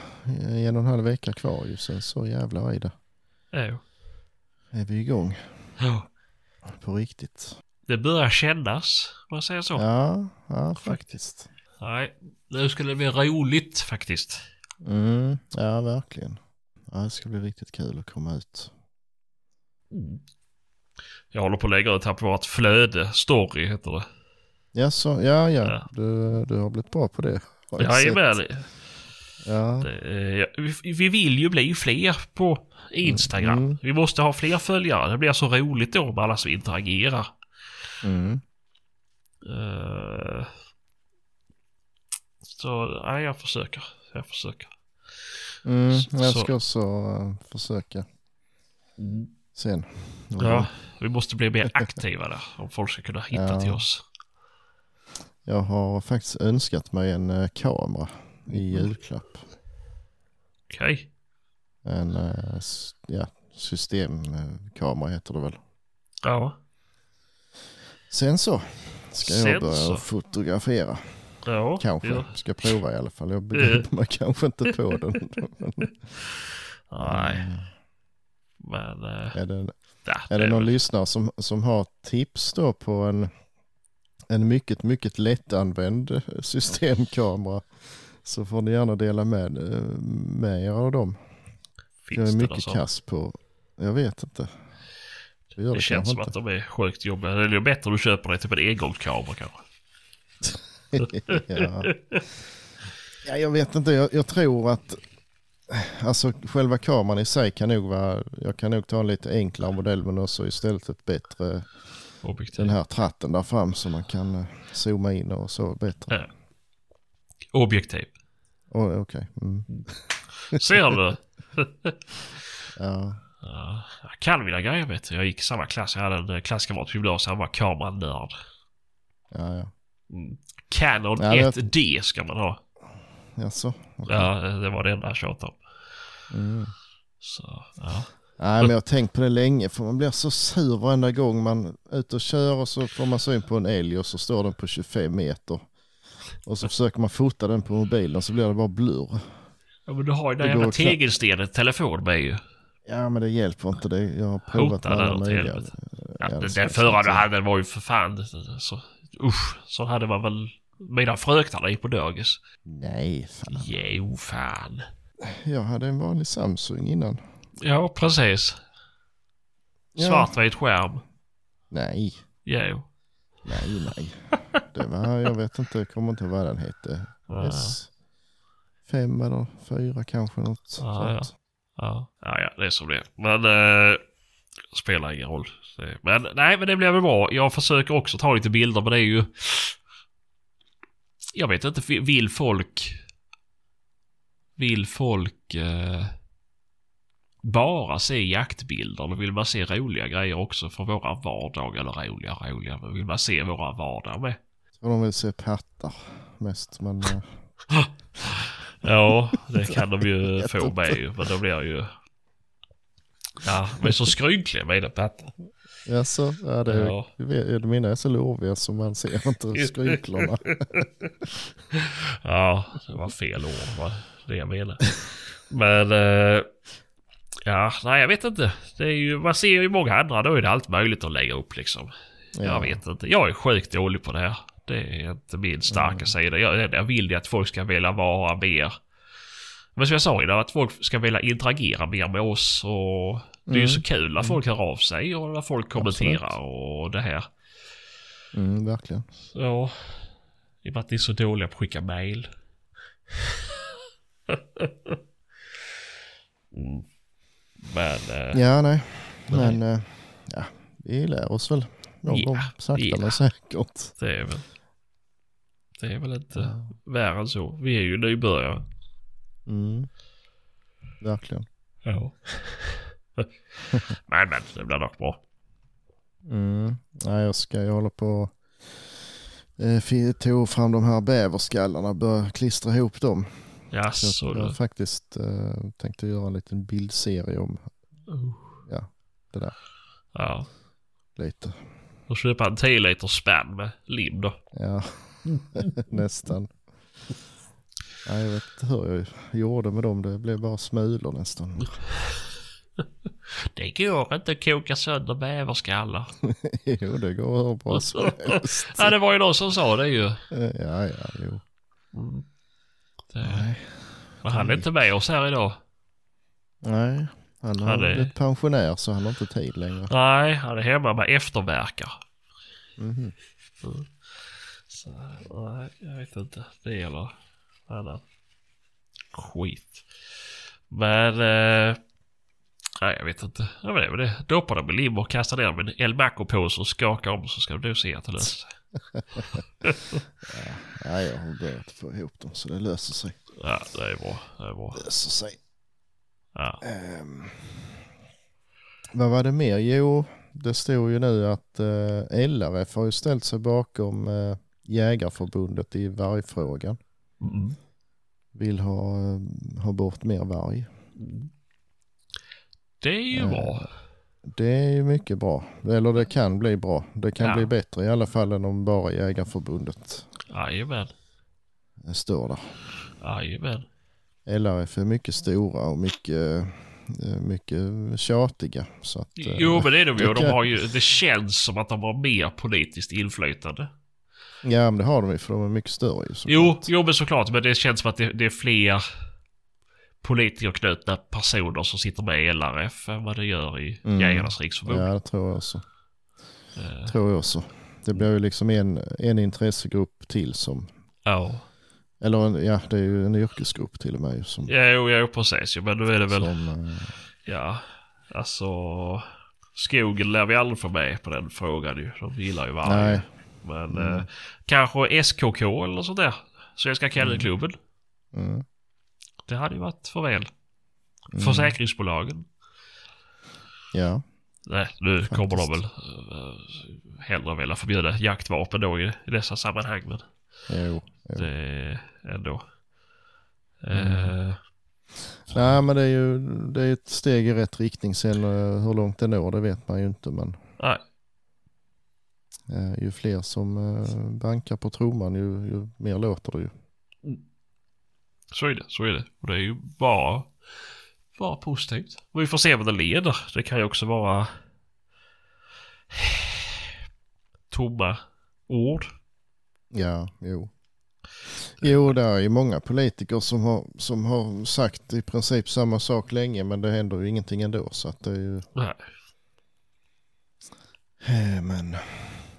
en och en halv vecka kvar ju. Sen så jävlar i det. Ja. Är vi igång Ja. på riktigt. Det börjar kännas, om man säger så. Ja, ja faktiskt. Nej, nu skulle det bli roligt faktiskt. Mm, ja, verkligen. Ja, det ska bli riktigt kul att komma ut. Mm. Jag håller på att lägga ut här på vårt flöde, story heter det. Ja, så, ja, ja. Ja. Du, du har blivit bra på det. Jajamän. Ja, Det Vi vi vill ju bli fler på Instagram. Mm. Vi måste ha fler följare. Det blir så roligt då med alla som interagerar. mm. Eh, Så, nej, jag försöker. Jag försöker. Mm, jag så- ska också eh, försöka sen. Ja, vi måste bli mer aktiva där. Om folk ska kunna hitta Ja. till oss. Jag har faktiskt önskat mig en eh, kamera i julklapp. Okej. En eh, ja, systemkamera heter det väl. Ja. Sen så ska Sen jag börja så. fotografera. Ja. Kanske. Ja. Ska prova i alla fall. Jag begriper mig kanske inte på den. Nej. Men... eh, är det, ja, är det är någon lyssnare som, som har tips då på en, en mycket, mycket lättanvänd eh, systemkamera så får ni gärna dela med, eh, med er av dem. Finns Jag är det mycket kass på, jag vet inte. Det gör det, Det känns som kanske att de är sjukt jobbiga. Det är bättre om du köper dig typ en engångskamera kanske. inte. ja. ja, jag vet inte. Jag, jag tror att alltså själva kameran i sig kan nog vara, jag kan nog ta en lite enklare modell men också istället ett bättre, Objektiv. den här tratten där fram så man kan eh, zooma in och så bättre. Ja. Objektiv. Oh, Okej. Mm. Ser du? Ja. Ja, jag kan mina grejer vet du. Jag gick i samma klass. Jag hade en eh, klasskamrat på gymnasiet. Han var kameranörd. Ja, ja. Mm. Canon Ja, det- 1D ska man ha. Jaså? Okej. Ja, det var det enda jag tjatade om. Mm. Så, ja. Nej, men jag har tänkt på det länge för man blir så sur varenda gång man är ute och kör och så får man syn på en älg och så står den på 25 meter. Och så försöker man fota den på mobilen så blir det bara blurr. ja men du har ju den jävla tegelstenen telefon med ju. Ja men det hjälper inte det. Jag har provat med alla möjliga. Ja, den, den förra du hade var ju för fan så... Usch, så hade man väl... Mina fröknar i på dagis. Nej, fan. Jo, fan. Jag hade en vanlig Samsung innan. Ja, precis. Ja. Svartvit skärm. Nej, Jo. nej, nej. Det var, jag vet inte, jag kommer inte ihåg vad den hette. Ja. S5 eller 4 kanske något Ja, sånt. Ja, ja, ja det är som det är. Men eh, spelar ingen roll. Men nej, men det blir väl bra. Jag försöker också ta lite bilder, men det är ju... Jag vet inte, vi- vill folk... Vill folk eh, bara se jaktbilder eller vill man se roliga grejer också för våra vardag? Eller roliga, roliga, men vill man se våra vardag med? Jag tror de vill se pattar mest, men eh, Ja, det kan de ju få med ju, men då blir jag ju... Ja, men så skrynkliga mina pattar. jaså, ja, det, Ja. ja. mina är så loviga så man ser inte skrynklorna. Ja, det var fel ord det jag menade. Men... eh, ja, nej jag vet inte. Det är ju, man ser ju många andra, då är det allt möjligt att lägga upp liksom. Jag vet inte. Jag är sjukt dålig på det här. Det är inte min starka sida. Jag, jag vill ju att folk ska vilja vara mer... Men som jag sa idag, att folk ska vilja interagera mer med oss och... Det är ju Mm. så kul när folk hör av sig och när folk kommenterar och det här. Mm, verkligen. Ja. I och med att ni är så dåliga på att skicka mail. mm. Men... Eh, Ja, nej. Men eh, ja, vi lär oss väl någon Ja, gång. Sakta ja. men säkert. det är väl... Det är väl inte värre än så. Vi är ju nybörjare. Mm. Verkligen. Ja. men men, det blir nog bra. Mm. Nej, jag ska, jag håller på eh, tog fram de här bäverskallarna, börja klistra ihop dem. Ja, så jag har du. faktiskt uh, tänkte göra en liten bildserie om Uh. det där Ja. lite. Och köpa en 10 liter spänn med lim då. Ja, nästan. Ja, jag vet inte hur jag gjorde med dem. Det blev bara smulor nästan. Det går inte att koka sönder bäverskallar. jo, det går hur bra som helst. Ja, det var ju någon som sa det ju. Eh, Ja, ja, jo. Det, Nej. men han är inte med oss här idag. Nej, han har det- blivit pensionär så han har inte tid längre. Nej, han är hemma med efterverkar. Mhm. Så, nej, jag vet inte. Det eller annan skit. Men... Eh, nej, jag vet inte. Ja, men det är väl det. Doppa dem i lim och kasta ner dem i en El Maco-påse och skaka om så ska du nog se att det löser sig. Ja, jag har börjat få ihop dem så det löser sig. Ja, det är bra. Det är bra. Löser sig. Ja. Ehm, vad var det mer? Jo, det står ju nu att eh, LRF har ju ställt sig bakom eh, Jägarförbundet i vargfrågan. Mm. Vill ha, eh, ha bort mer varg. Det är ju bra. Det är ju mycket bra. Eller det kan bli bra. Det kan Ja. bli bättre i alla fall än om bara Jägarförbundet Jajamän. står där. Jajamän. LRF är mycket stora och mycket, eh, mycket tjatiga. Så att, eh, Jo men det är de ju. det De har ju. Det känns som att de har mer politiskt inflytande. Ja men det har de ju för de är mycket större ju. Jo, jo men såklart. Men det känns som att det, det är fler politikerknutna personer som sitter med i LRF än vad det gör i Mm. Jägarnas Riksförbund. Ja det tror jag också. Eh, Tror jag också. Det blir ju liksom en, en intressegrupp till som, ja. eller en, ja det är ju en yrkesgrupp till och med som, Ja, jo, jo precis. Men då är det väl, som eh, ja, alltså. Skogen lär vi aldrig få med på den frågan ju. De gillar ju varje. nej, Men Mm. eh, kanske SKK eller sånt där. Svenska Kennelklubben. mm, Det hade ju varit för väl. mm, Försäkringsbolagen. ja, Nej, nu Faktiskt. kommer de väl uh, hellre vilja förbjuda jaktvapen då i, i dessa sammanhang. Men jo. jo. det är ändå. Mm. Eh, Nej men det är ju det är ett steg i rätt riktning sen eh, hur långt det når det vet man ju inte men nej, eh, ju fler som eh, bankar på trumman ju, ju mer låter det ju. Så är det. Så är det. Och det är ju bara, bara positivt. Och vi får se vad det leder. Det kan ju också vara tomma ord. Ja, jo. Jo, det är ju många politiker som har, som har sagt i princip samma sak länge men det händer ju ingenting ändå så att det är ju... Nej. Eh, Men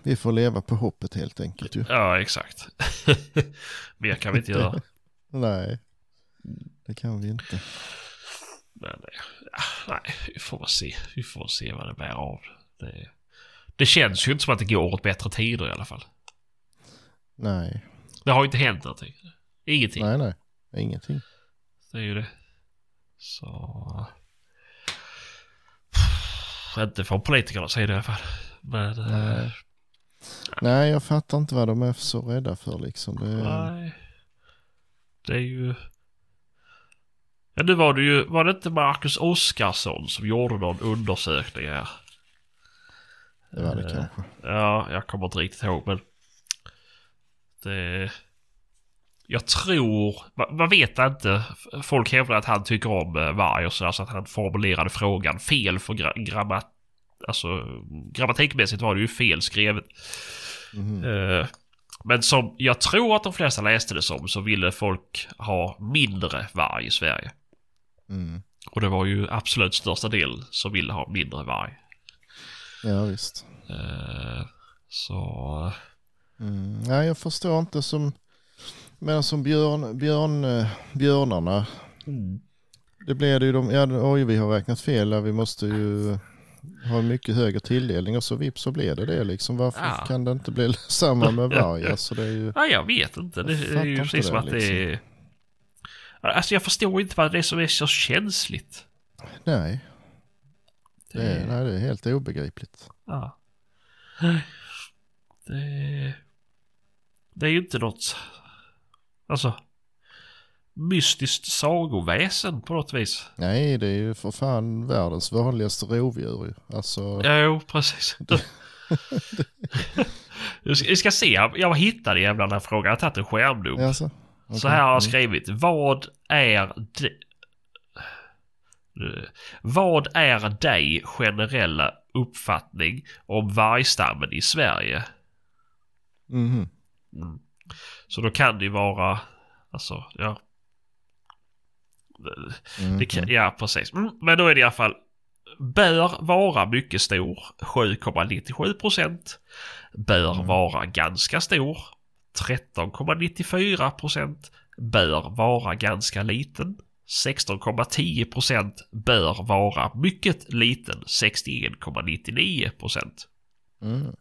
vi får leva på hoppet helt enkelt ju. Ja, exakt. Mer kan vi inte göra. Nej, det kan vi inte. Men eh, ja, nej, vi får väl se. Vi får väl se vad det bär av. Det, det känns ju inte som att det går åt bättre tider i alla fall. Nej, Det har ju inte hänt någonting. Ingenting. nej, nej, ingenting. Det är ju det. Så... Inte från politikerna säger det i alla fall. Men... eh, Nej. Nej, jag fattar inte vad de är så rädda för liksom. Det, Nej. Det är ju... Ja, nu var det ju... Var det inte Marcus Oskarsson som gjorde någon undersökning här? det var det Eh, kanske. Ja, jag kommer inte riktigt ihåg men... Det... Jag tror... Man, man vet inte. Folk hävdar att han tycker om varg och så, så att han formulerade frågan fel för gra, grammat... Alltså grammatikmässigt var det ju fel skrivet. Mhm. Eh, Men som jag tror att de flesta läste det som så ville folk ha mindre varg i Sverige. Mm. Och det var ju absolut största del som ville ha mindre varg. Ja, visst. Eh, Så... Mm. Nej, jag förstår inte som, men som björn, björn, eh, björnarna. Det blev det ju de, ja oj vi har räknat fel, ja, vi måste ju ha mycket högre tilldelning och så vips så blev det det liksom. Varför Ja. kan det inte bli samma med varg? Alltså det är ju, Nej, jag vet inte. Det, är ju precis som att det, det är... Alltså jag förstår inte vad det är som är så känsligt. nej, Det, är, nej, det är helt obegripligt. Ja. Det... Det är ju inte något... Alltså... mystiskt sagoväsen på något vis. Nej, det är ju för fan världens vanligaste rovdjur ju. Alltså, Jo, precis. Vi ska- Vi ska se, jag hittade jävla den här frågan. Jag har tagit en skärmdump. alltså, Så här har jag Mm. skrivit. Vad är det... Vad är dig generella uppfattning om vargstammen i Sverige? Mhm. Mm. Så då kan det ju vara... Alltså, ja. Det kan, ja, precis. Mm, men då är det i alla fall... Bör vara mycket stor, 7,97 procent. Bör Mm. vara ganska stor, 13,94 procent. Bör vara ganska liten, 16,10 procent. Bör vara mycket liten, 61,99 procent. Mm.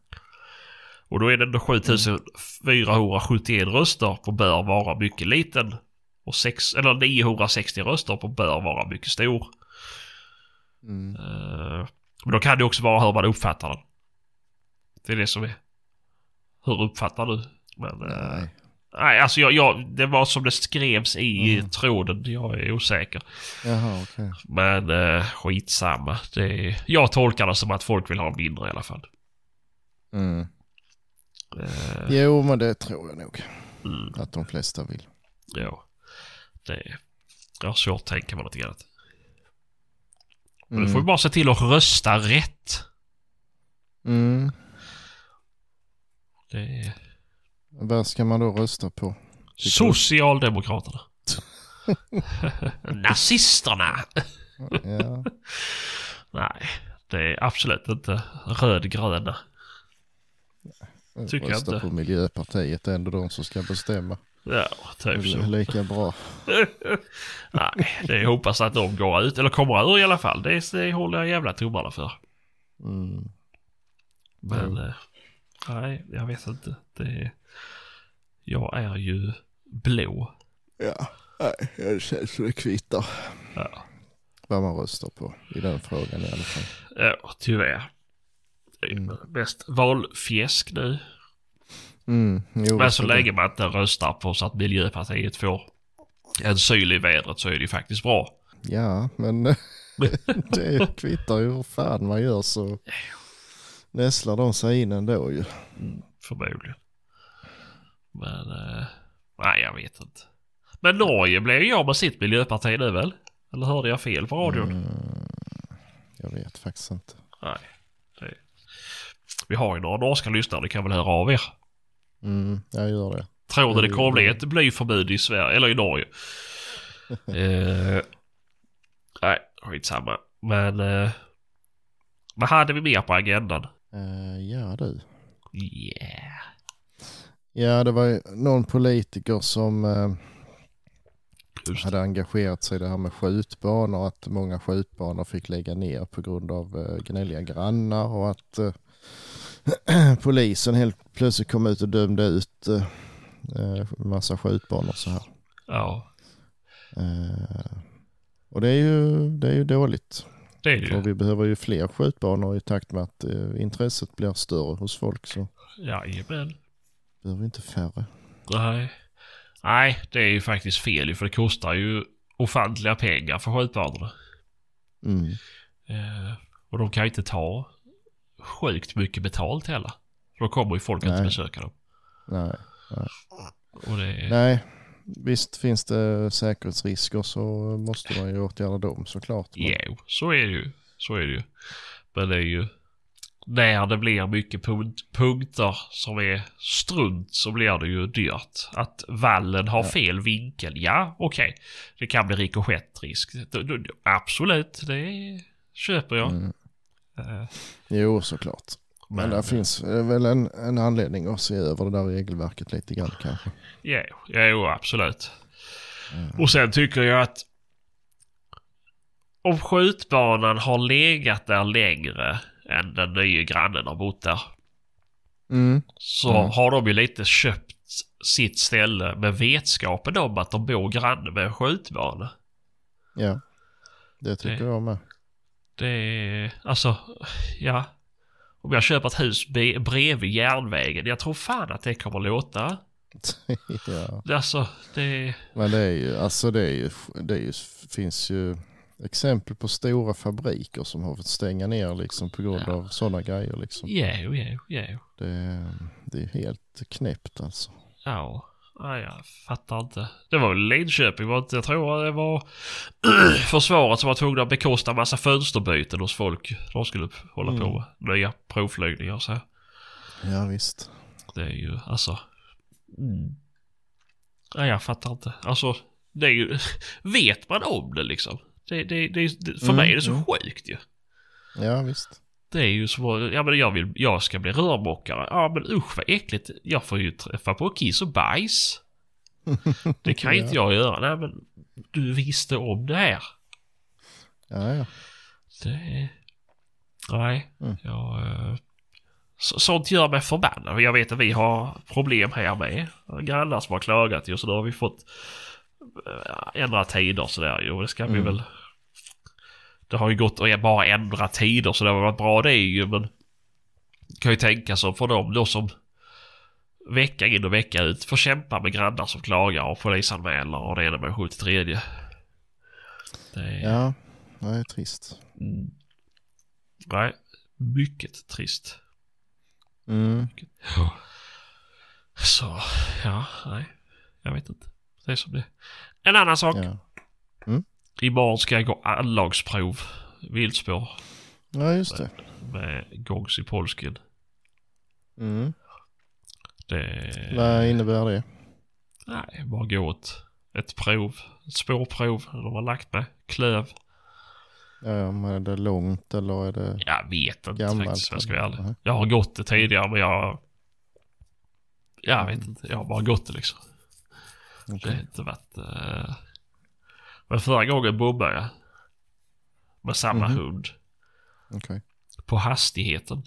Och då är det ändå 7471 röster på bör vara mycket liten. Och sex, eller 960 röster på bör vara mycket stor. Mm. Eh, Men då kan det också vara hur man uppfattar den. Det är det som är. Hur uppfattar du? Men, eh, Nej. nej, alltså jag, jag, det var som det skrevs i Mm. tråden. Jag är osäker. Jaha, okej. Men eh, skitsamma. Det jag tolkar det som att folk vill ha mindre i alla fall. Mm. Eh, Jo, men det tror jag nog mm, att de flesta vill. ja. Det är, jag har svårt att tänka mig något annat. Men Mm. du får ju bara se till att rösta rätt. Mm. Det är Vad ska man då rösta på? Socialdemokraterna. Nazisterna. Ja. Nej, det är absolut inte rödgröna. Tycker jag rösta inte. på Miljöpartiet, det är ändå de som ska bestämma. Ja, typ så. lika bra. Nej, det är hoppas att de går ut, eller kommer ur i alla fall. Det, det håller jag jävla tummarna för. Mm. Men, eh, nej, jag vet inte. Det är, jag är ju blå. Ja, nej, det känns som det kvittar Ja, vad man röstar på i den frågan i alla fall. ja tyvärr. Det Mm. mest valfjäsk nu. Mm. Jo, Men så länge man inte röstar på så att Miljöpartiet får en syl i vädret så är det ju faktiskt bra. Ja, men det kvittar ju hur fan man gör så nästlar de sig in ändå ju. Förmodligen. Men, eh, nej jag vet inte. Men Norge blev ju av med sitt miljöparti nu väl? Eller hörde jag fel på radion? Mm. Jag vet faktiskt inte. Nej. Det... Vi har ju några norska lyssnare, ni kan väl höra av er. Mm, jag gör det. Tror ni det Mm. kommer bli ett blyförbud i Sverige, eller i Norge? eh, nej, skitsamma. Men eh, vad hade vi mer på agendan? Eh, ja du. Yeah. Ja, det var någon politiker som eh, Just hade engagerat sig i det här med skjutbanor. Att många skjutbanor fick lägga ner på grund av eh, gnälliga grannar och att eh, polisen helt plötsligt kom ut och dömde ut massa skjutbanor så här. Ja, och det är ju, det är ju dåligt. det är det ju. vi behöver ju fler skjutbanor i takt med att intresset blir större hos folk så Jajamän. Behöver inte färre. Nej. Nej, det är ju faktiskt fel för det kostar ju ofantliga pengar för skjutbanorna. Mm. Eh, och de kan ju inte ta sjukt mycket betalt heller. Då kommer ju folk Nej. besöka dem. Nej. Och det. Nej, visst finns det säkerhetsrisker så måste man ju åtgärda dem såklart. Men- Jo, så är det ju. Så är det ju. Men det är ju... När det blir mycket punkt, punkter som är strunt så blir det ju dyrt. Att vallen har fel vinkel, ja okej. Det kan bli rikoschettrisk. Absolut, det köper jag. Mm. Eh, Jo, såklart. Men, Men, där finns eh, väl en, en anledning att se över det där regelverket lite grann kanske. ja, jo, absolut. Mm. Och sen tycker jag att om skjutbanan har legat där längre än den nya grannen har bott där. Mm. Så Mm. har de ju lite köpt sitt ställe med vetskapen om att de bor granne med en skjutbana. Ja, det tycker Det- jag med. Det är, alltså, ja. Om jag köper ett hus bredvid järnvägen, jag tror fan att det kommer låta ja. Alltså, det... Men det är ju, alltså det är ju, det är ju, finns ju exempel på stora fabriker som har fått stänga ner liksom på grund Ja. av sådana grejer liksom. Jo, jo, jo. Det, det är helt knäppt alltså. Ja. Nej, jag fattar inte. Det var väl Linköping, var inte, jag tror det var försvaret som var tvungna att bekosta massa fönsterbyten hos folk. De skulle hålla på Mm. med nya provflygningar och så. Ja visst. Det är ju alltså... Mm. Nej, jag fattar inte. Alltså, det är ju... Vet man om det liksom? Det, det, det, det, för Mm, mig är det så mm. sjukt ju. Ja visst. Det är ju så, ja men jag vill, jag ska bli rörmokare. Ja men usch vad äckligt. Jag får ju träffa på kiss och bajs. Det kan inte jag göra. Nej men du visste om det här. Ja, ja. Det... Nej, Mm. jag... eh, så, sånt gör mig förbannad. Jag vet att vi har problem här med. Grannar som har klagat ju så då har vi fått ändra tider sådär. Och det ska vi Mm. väl... Det har ju gått att bara ändra tider så det har varit bra det ju men... Kan ju tänka sig för dem då som vecka in och vecka ut får kämpa med grannar som klagar och polisanmäler och det ena med 73. Det är... Ja, det är trist. Mm. Nej, mycket trist. Mm. Så, ja, nej. Jag vet inte. Det är som det. En annan sak. Ja. Imorgon ska jag gå anlagsprov. Viltspår ja, just det. med gångs i polsken. Mm. Det... Vad innebär det? Nej, bara gå ett, ett prov. Ett spårprov. De har lagt med. Klöv. Ja, men är det långt eller är det Jag vet inte gammalt? faktiskt. Jag ska vara ärlig. Jag har gått det tidigare men jag... Jag vet inte. Jag har bara gått det liksom. Det Okej. har inte varit... eh, Men förra gången bommade jag. Med samma Mhm. hund. Okej. På hastigheten.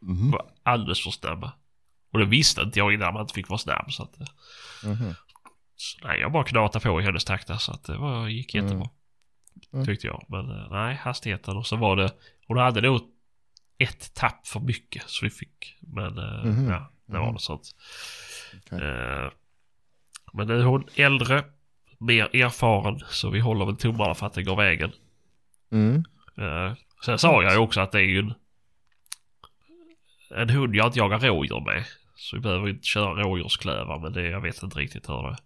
Mhm. Var alldeles för snabba. Och det visste inte jag innan man inte fick vara snabb. Så att, eh, Mhm. så, nej, jag bara knatade på i hennes takt så att det var, gick Mm. jättebra. Mm. Tyckte jag. Men eh, nej, hastigheten och så var det... Hon hade nog ett tapp för mycket så vi fick. Men eh, Mhm. ja, det var Mhm. något sånt. Okej. Eh, men nu är hon äldre, mer erfaren, så vi håller väl tummarna för att det går vägen. Mm. Eh, sen sa jag ju också att det är ju en, en hund jag inte jagar rådjur med. Så vi behöver inte köra rådjursklövar men det, jag vet inte riktigt hur det,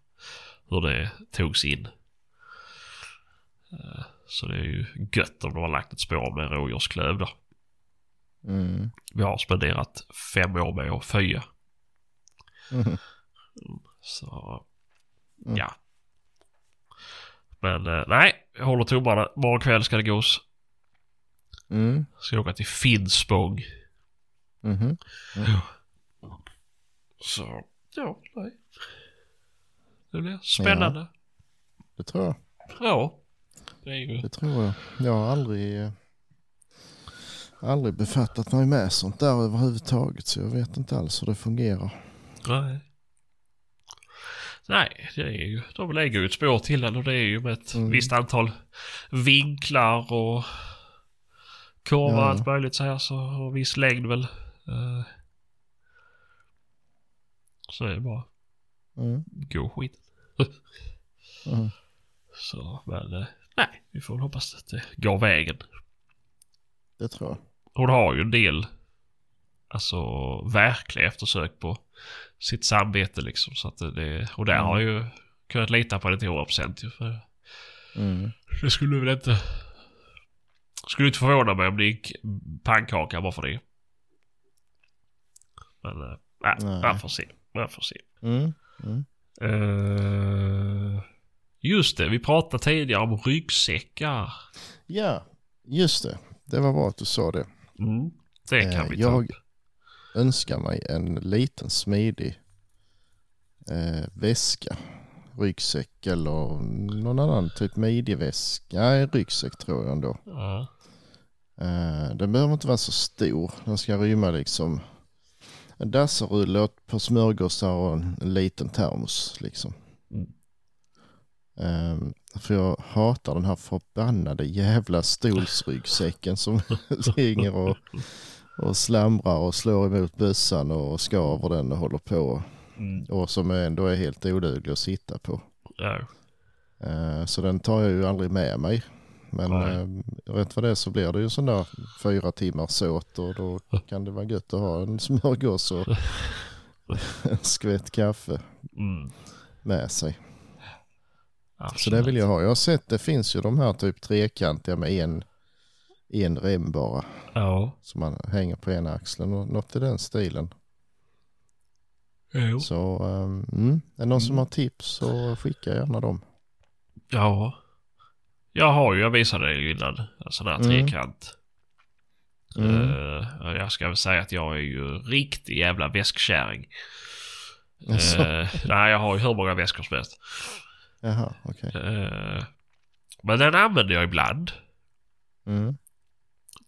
hur det togs in. Eh, så det är ju gött om de har lagt ett spår med rådjursklöv då. Mm. Vi har spenderat fem år med att föja. Mhm. Så Mm. ja. Men eh, nej, jag håller tummarna. Morgon kväll ska det gås. Mm. Ska åka till Finspång. Mhm. Så ja, nej. Det blir spännande. Det tror jag. Ja. Det är ju... Det tror jag. Jag har aldrig, eh, aldrig befattat mig med sånt där överhuvudtaget så jag vet inte alls hur det fungerar. Nej. Nej, det är ju... De lägger ju ett spår till den och det är ju med ett Mm. visst antal vinklar och kurvor och Ja. allt möjligt så här så och viss längd väl. Eh, Så är det bara Mm. gå skit. Mm. Så men eh, nej, vi får väl hoppas att det går vägen. Det tror jag. Hon har ju en del alltså verkliga eftersök på sitt samvete liksom. Så att det, och där Mm. har ju kunnat lita på det till 100% ju. För Mm. det skulle väl inte... Skulle inte förvåna mig om det gick pannkaka bara för det. Men äh, nej, man får se. Man får se. Mm. Mm. Eh, just det, vi pratade tidigare om ryggsäckar. Ja, just det. Det var bra att du sa det. Mm, det kan Eh, vi ta jag- upp. Önskar mig en liten smidig eh, väska. Ryggsäck eller någon annan typ midjeväska. Nej, ryggsäck tror jag ändå. Ja. Eh, den behöver inte vara så stor. Den ska rymma liksom en ett par smörgåsar och en, en liten termos liksom. Mm. Eh, för jag hatar den här förbannade jävla stolsryggsäcken som ligger och, och slamrar och slår emot bössan och skaver den och håller på. Mm. Och som ändå är helt oduglig att sitta på. Ja. Eh, Så den tar jag ju aldrig med mig. Men Nej. eh, rätt för det så blir det ju sån där fyra timmars såt och då kan det vara gött att ha en smörgås och en skvätt kaffe Mm. med sig. Så Absolut. det vill jag ha. Jag har sett det finns ju de här typ trekantiga med en, en rem bara. Ja. Som man hänger på ena axeln och något i den stilen. Jo. Så um, mm, är det någon som har tips så skicka gärna dem. Ja. Jag har ju, jag visade dig innan, en sån här Mm. trekant. Mm. Eh, jag ska väl säga att jag är ju riktig jävla väskkärring. Jaså? Eh, nej, jag har ju hur många väskor som helst. Jaha, okej. Eh, men den använder jag ibland. Mm.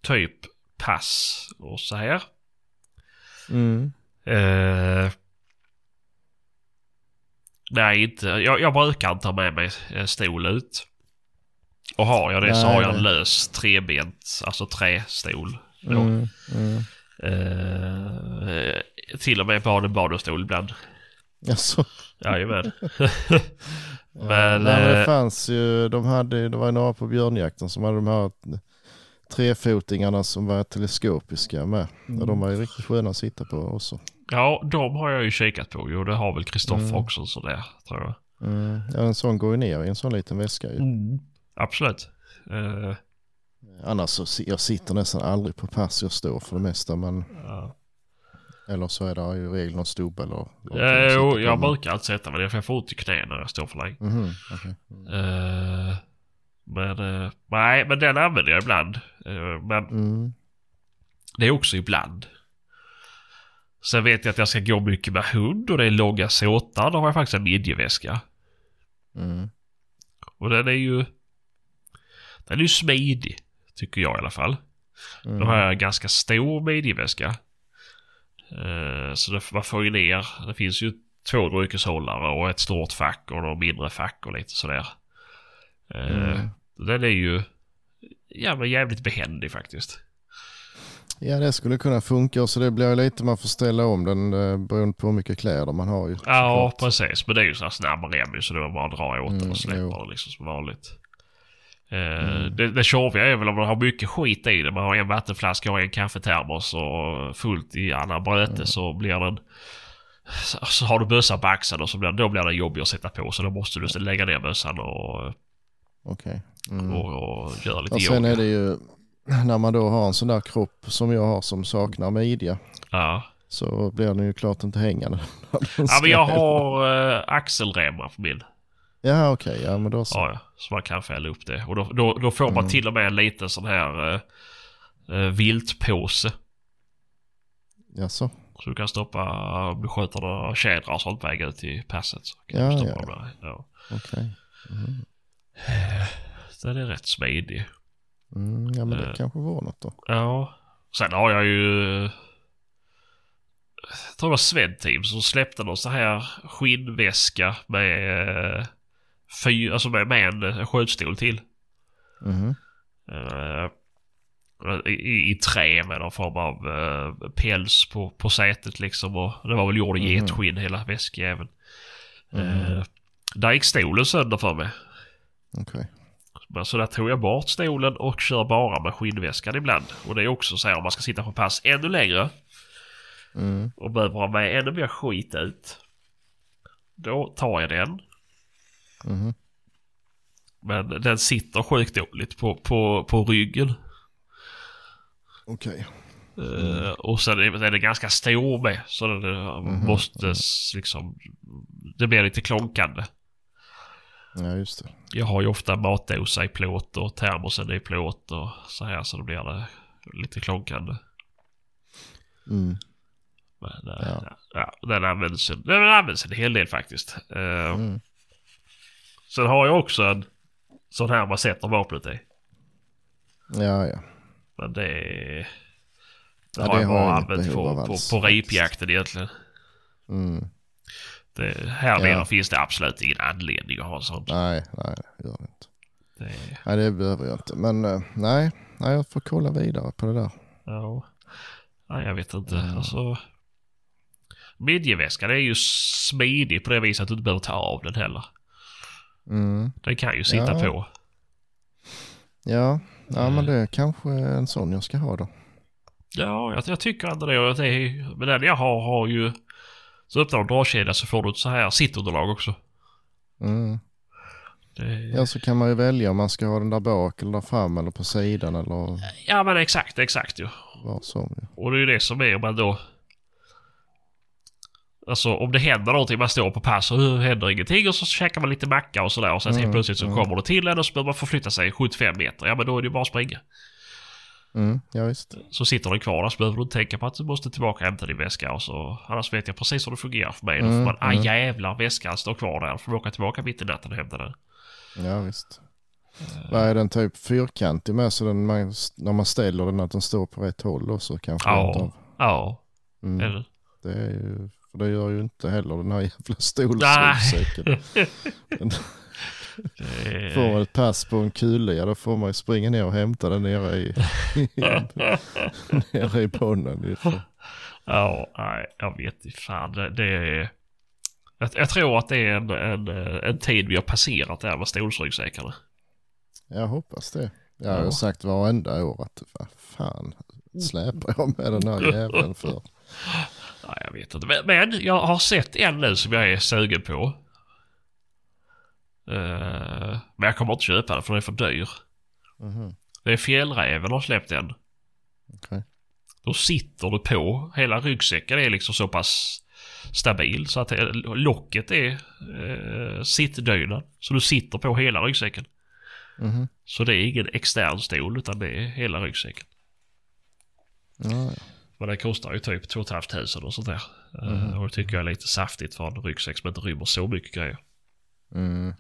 Typ pass och så här. Mm. Eh, nej, inte. Jag, jag brukar inte ha med mig en stol ut. Och har jag det så Nej, har jag en lös trebent, alltså trästol. Mm. Mm. Eh, till och med bad en badstol ibland. Jaså? Jajamän. Ja, Men, nej, men det eh, fanns ju, de hade, det var några på björnjakten som hade de här trefotingarna som var teleskopiska med. Och de var ju riktigt sköna att sitta på också. ja, de har jag ju kikat på. Jo, det har väl Kristoffer Mm. också sådär, tror jag. Mm. Ja, en sån går ju ner i en sån liten väska ju. Absolut. Eh, Annars så jag sitter nästan aldrig på pass jag står för det mesta. Men, ja. eller så är det ju i regel någon stubbe eller Eh, jo, jag brukar inte sätta mig ner för jag får ont i knäna när jag står för länge. Mhm, okej. Eh, men eh, nej, men den använder jag ibland. Eh, men Mm. det är också ibland. Sen vet jag att jag ska gå mycket med hund och det är långa såtar. Då har jag faktiskt en midjeväska. Mm. Och den är ju... Den är ju smidig. Tycker jag i alla fall. Mm. Då har jag en ganska stor midjeväska. Eh, så det, man får ju ner. Det finns ju två dryckeshållare och ett stort fack och några mindre fack och lite sådär. Mm. Den är ju men jävligt behändig faktiskt. Ja det skulle kunna funka så det blir lite man får ställa om den eh, beroende på hur mycket kläder man har ju. Ja, såklart. precis. Men det är ju så här snabb rem ju, så det är bara att dra åt den Mm, och släppa den liksom som vanligt. Eh, Mm. Det, det tjorviga är väl om man har mycket skit i det. Man har en vattenflaska och en kaffetermos och fullt i annan bröte Mm. så blir den... Så, så har du bössan på axeln och så blir, då blir den jobbig att sätta på. Så då måste du lägga ner bössan och, Okej. Mm. och, och göra lite Och sen yoga. är det ju när man då har en sån där kropp som jag har som saknar midja Ja. så blir den ju klart inte hängande. ja, men jag har äh, axelremmar på min. Ja okej, ja men då så. Ja. Så man kan fälla upp det. Och då, då, då får man Mm. till och med en liten sån här uh, viltpåse. Jaså? Så du kan stoppa, om sköter några tjädrar och sånt på väg ut till passet. Så kan Ja, du stoppa ja, dem där. Ja. Okej. Mm. Den är rätt smidig. Mm, ja men det Eh. kanske var något då. Ja. Sen har jag ju... Jag tror det var Svedteam som släppte någon så här skinnväska med... eh, Fy, alltså med, med en eh, skjutstol till. Mhm. Eh, i, i trä med någon form av uh, päls på, på sätet liksom. Och det var väl gjord i Mhm. getskinn hela väskjäveln. Mhm. Uh, där gick stolen sönder för mig. Okej. Men Så där tog jag bort stolen och kör bara med skinnväskan ibland. Och det är också så här om man ska sitta på pass ännu längre Mm. och behöver ha med ännu mer skit ut. Då tar jag den. Mhm. Men den sitter sjukt dåligt på, på, på ryggen. Okej. Eh, och sen är är den ganska stor med. Så den eh, Mhm, måste s- liksom... Det blir lite klonkande. Ja just det. Jag har ju ofta matdosa i plåt och termosen i plåt och så här så då blir det lite klonkande. Mm. Men eh, Ja. ja. Den, används, den används en hel del faktiskt. Eh, Mm. Sen har jag också en sån här man sätter vapnet i. Ja ja. Men det, det Ja, har det jag har bara jag använt på, på, på ripjakten egentligen. Mm. Det, här Ja. nere finns det absolut ingen anledning att ha en sån. Nej, nej det gör det inte. Det, Nej det behöver jag inte. Men eh, nej, nej jag får kolla vidare på det där. ja. Nej, jag vet inte. Mm. Alltså, midjeväskan är ju smidig på det viset att du inte behöver ta av den heller. Mm. Den kan ju sitta Ja. på. Ja, ja men det är kanske en sån jag ska ha då. Ja, jag, jag tycker ändå det. Och men den jag har har ju... Så öppnar du dragkedja så får du ett så här sittunderlag också. Mm. Det, Ja, så kan man ju välja om man ska ha den där bak eller där fram eller på sidan eller ja men exakt, exakt ju. vad som. ju. Och det är ju det som är om man då... Alltså om det händer någonting, man står på pass och det händer ingenting och så käkar man lite macka och sådär och sen helt Mm, plötsligt så mm. kommer det till en och så behöver man förflytta sig 75 meter. Ja men då är det ju bara att springa. Mm, ja visst. Så sitter den kvar där så behöver du inte tänka på att du måste tillbaka och hämta din väska och så... Annars vet jag precis hur det fungerar för mig. Då får Mm, man, ah mm. jävlar väskan står kvar där. Får du åka tillbaka mitt i natten och hämta den. Ja visst. Vad är den typ fyrkantig med så den, man, när man ställer den att den står på rätt håll och så kanske Ja. Ja, Mm. eller? Det är ju, för det gör ju inte heller den här jävla stolsryggsäcken. Det Får ett pass på en kulia då får man ju springa ner och hämta den nere i, nere i bonnen. ju. Ja, nej, jag vet inte fan. Det, det är... Jag, jag tror att det är en, en, en tid vi har passerat där med stolsryggsäckarna. Jag hoppas det. Jag har Ja. sagt varenda år att vad fan släpar jag med den här jäveln för? Nej, jag vet inte. Men, men jag har sett en nu som jag är sugen på. Eh, men jag kommer inte köpa den för den är för dyr. Mhm. Det är Fjällräven har släppt den. Okej. Då sitter du på. Hela ryggsäcken är liksom så pass stabil så att locket är eh, sittdynan. Så du sitter på hela ryggsäcken. Mhm. Så det är ingen extern stol utan det är hela ryggsäcken. Ja. Men det kostar ju typ 2 500 och sånt där. Eh, och det tycker jag är lite saftigt för en ryggsäck som inte rymmer så mycket grejer. Mm.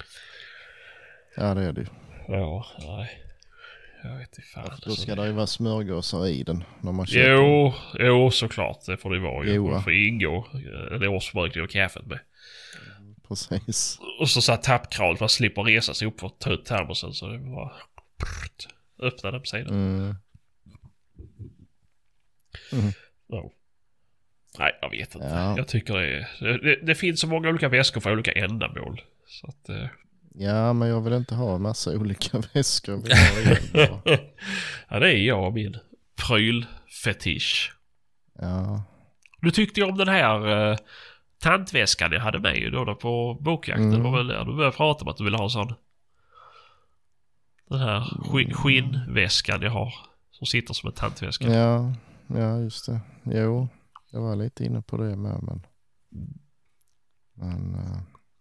ja det är det ju. Ja, nej. Jag vet inte fan. Då ska det ju vara smörgåsar i den när man köper Jo, jo såklart. Det får det vara ju. Jo, Det får ingå en årsförbrukning av kaffet med. den. Precis. Och så satt tappkravet, man slipper resa sig upp för att ta ut termosen så det var öppna den på sidan. Mm. Ja. Nej, jag vet inte. Ja. Jag tycker det är... Det, det finns så många olika väskor för olika ändamål. Så att... Eh, Ja men jag vill inte ha en massa olika väskor. Ja, det är jag och min prylfetisch. Ja. Du tyckte ju om den här uh, tantväskan jag hade med ju då, på bokjakten. Mm. Var väl där du började prata om att du ville ha en sån. Den här sk- skinnväskan jag har. Som sitter som en tantväska. ja, ja just det. Jo, jag var lite inne på det med men. Men, eh,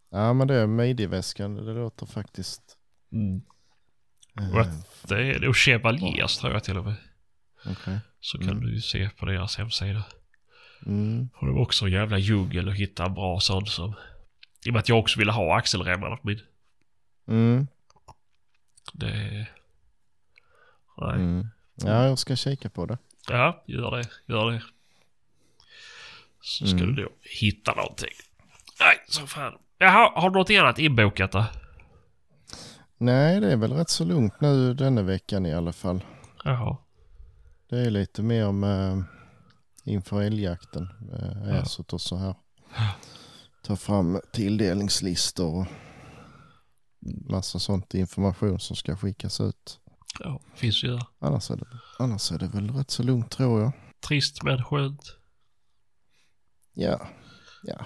ja men det är midjeväskan, det låter faktiskt. Mm. Och Det är är Chevaliers tror jag till och med. Okej. Så kan Mm. du ju se på deras hemsida. Mm. Och det var också en jävla djungel att hitta en bra sån som... I och med att jag också ville ha axelremmarna på min. Mm. Det... Nej. Mm. Ja, jag ska kika på det. Ja, gör det. Gör det. Så ska Mm. du då hitta någonting. Nej, så fan. Jaha, har du något annat inbokat då? Nej, det är väl rätt så lugnt nu denna veckan i alla fall. Jaha. Det är lite mer med inför älgjakten. Eh, Ja. Äsot och så här. Ta fram tilldelningslistor och massa sånt information som ska skickas ut. Ja, finns ju där. Annars är det, annars är det väl rätt så lugnt tror jag. Trist men skönt. Ja, ja.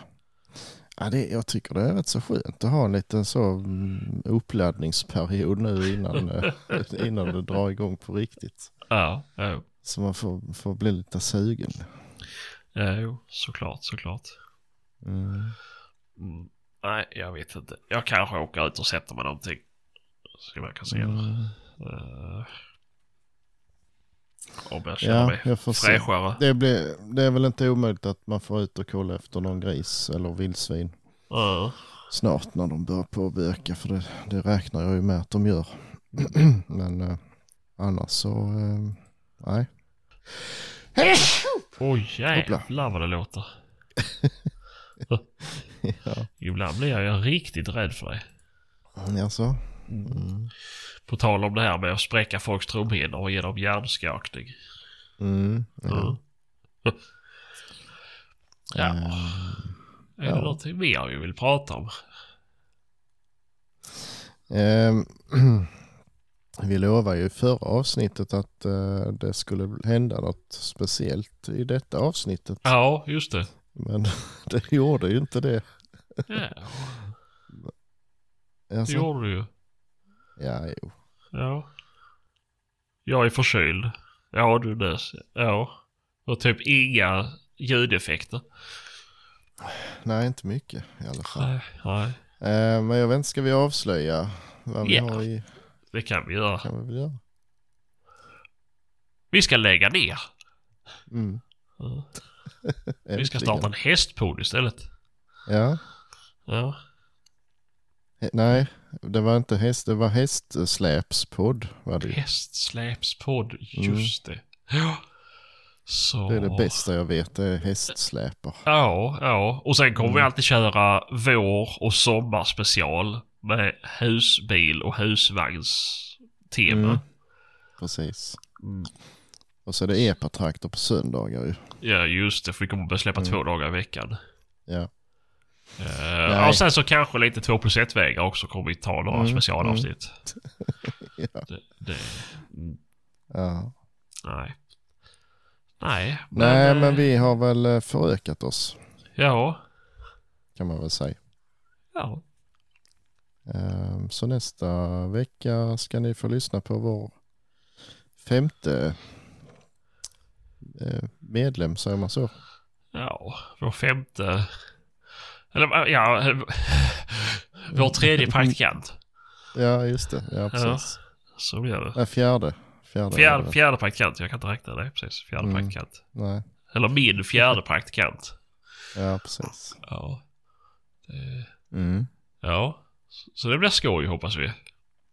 ja det, jag tycker det är rätt så skönt att ha en liten så mm, uppladdningsperiod nu innan, eh, innan det drar igång på riktigt. Ja, ja. Så man får, får bli lite sugen. Ja, jo, såklart, såklart. Mm. Mm. Nej, jag vet inte. Jag kanske åker ut och sätter mig någonting. Så man kan se. Mm. Uh, Ja, mig jag får se. fräschare. Det, blir, det är väl inte omöjligt att man får ut och kolla efter någon gris eller vildsvin Ja. snart när de börjar på att böka. För det, det räknar jag ju med att de gör. Men eh, annars så, eh, nej. Oj jävlar vad det låter. ja, Ibland blir jag riktigt rädd för dig. alltså. Mm. På tal om det här med att spräcka folks trumhinnor och ge dem hjärnskakning. Mm. Ja. Mm. Ja. Eh, Är det ja. någonting mer vi vill prata om? Ehm, vi lovade ju i förra avsnittet att eh, det skulle hända något speciellt i detta avsnittet. Ja, just det. Men det gjorde ju inte det. Ja, det Alltså, gjorde du ju. Ja, jo. Ja. Jag är förkyld. Ja, du det. Ja. Och typ inga ljudeffekter. Nej, inte mycket i alla fall. Nej, nej. Eh, men jag vet inte, ska vi avslöja vad vi Ja. har i... Det kan vi göra. kan vi väl göra. Vi ska lägga ner. Mm. Ja. Vi ska starta en hästpodd istället. Ja. Ja. He- Nej, det var inte häst, det var hästsläpspodd. Var det. Hästsläpspodd, just det. Ja. Så... Mm. det är det bästa jag vet, det är hästsläpar. Ja, ja. Och sen kommer vi Mm. alltid köra vår och sommarspecial med husbil och husvagnstema. Mm. Precis. Mm. Och så är det epatraktor på söndagar ju. Ja, just det. För vi kommer börja släppa Mm. två dagar i veckan. Ja. Uh, och sen så kanske lite 2 plus 1 vägar också kommer vi ta några Mm, specialavsnitt. ja. Det, det, mm, ja. nej. Nej. Nej, eh, men vi har väl eh, förökat oss Ja. kan man väl säga. Ja. Ehm, Så nästa vecka ska ni få lyssna på vår femte medlem, säger man så? Ja, vår femte... Eller ja, vår tredje praktikant. Ja, just det. Ja, precis. Så blir det. Nej, fjärde. Fjärde. Fjärde, fjärde praktikant, jag kan inte räkna det. Precis, fjärde Mm. praktikant. Nej, Eller min fjärde praktikant. ja precis. Ja. Det, Mm. ja. Så- Så det blir skoj hoppas vi.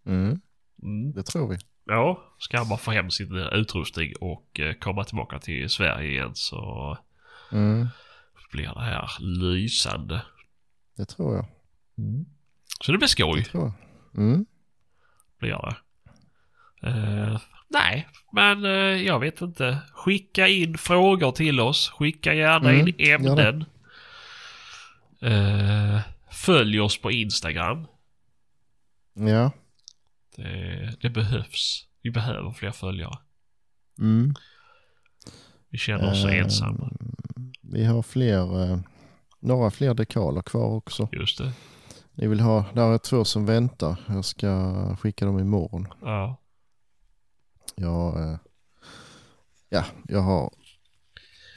Mm. Mm. Det tror vi. Ja, ska han bara få hem sin eh, utrustning och eh, komma tillbaka till Sverige igen så Mm. blir det här lysande. Det tror jag. Så det blir Det skoj, tror jag. Mm. blir det. Eh, nej, men eh, jag vet inte. Skicka in frågor till oss. Skicka gärna Mm, in det. ämnen. Eh, följ oss på Instagram. Ja. Det, det behövs. Vi behöver fler följare. Mm. Vi känner oss Eh, ensamma. Vi har fler, några fler dekaler kvar också. Just det. Ni vill ha, där är två som väntar. Jag ska skicka dem imorgon. Ja. Jag, eh, ja, jag har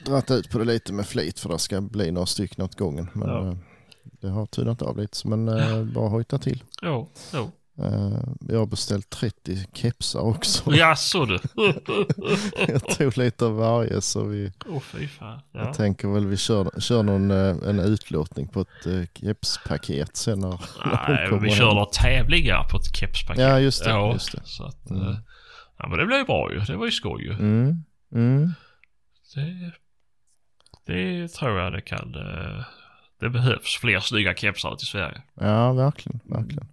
dragit ut på det lite med flit för det ska bli några stycken åt gången. Men Ja. eh, det har tynat av lite. Men eh, bara hojta till. Jo, jo. Eh, jag har beställt 30 kepsar också. Jaså du? jag tog lite av varje så vi, Åh fy fan. Ja. jag tänker väl vi kör, kör någon, eh, en utlåtning på ett eh, kepspaket sen när, Nej, vi hem. kör några tävlingar på ett kepspaket. Ja, just det, Ja, just det. Så att, Mm. ja men det blev ju bra ju. Det var ju skoj ju. Mm, mm, Det, det tror jag det kan. Det behövs fler snygga kepsar till Sverige. ja, verkligen, verkligen.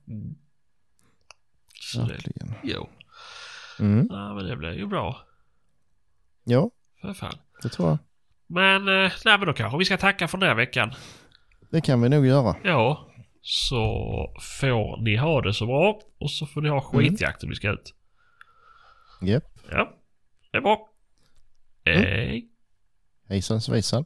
Mm. Det, verkligen. jo. Mm. Ja men det blev ju bra. Ja, För fan. det tror jag. Men, eh, nej men då kanske vi ska tacka för den här veckan. Det kan vi nog göra. Ja. Så får ni ha det så bra. Och så får ni ha skitjakt om ni ska ut. Japp. Ja. Det är bra. Mm. Hej. Hejsan svejsan.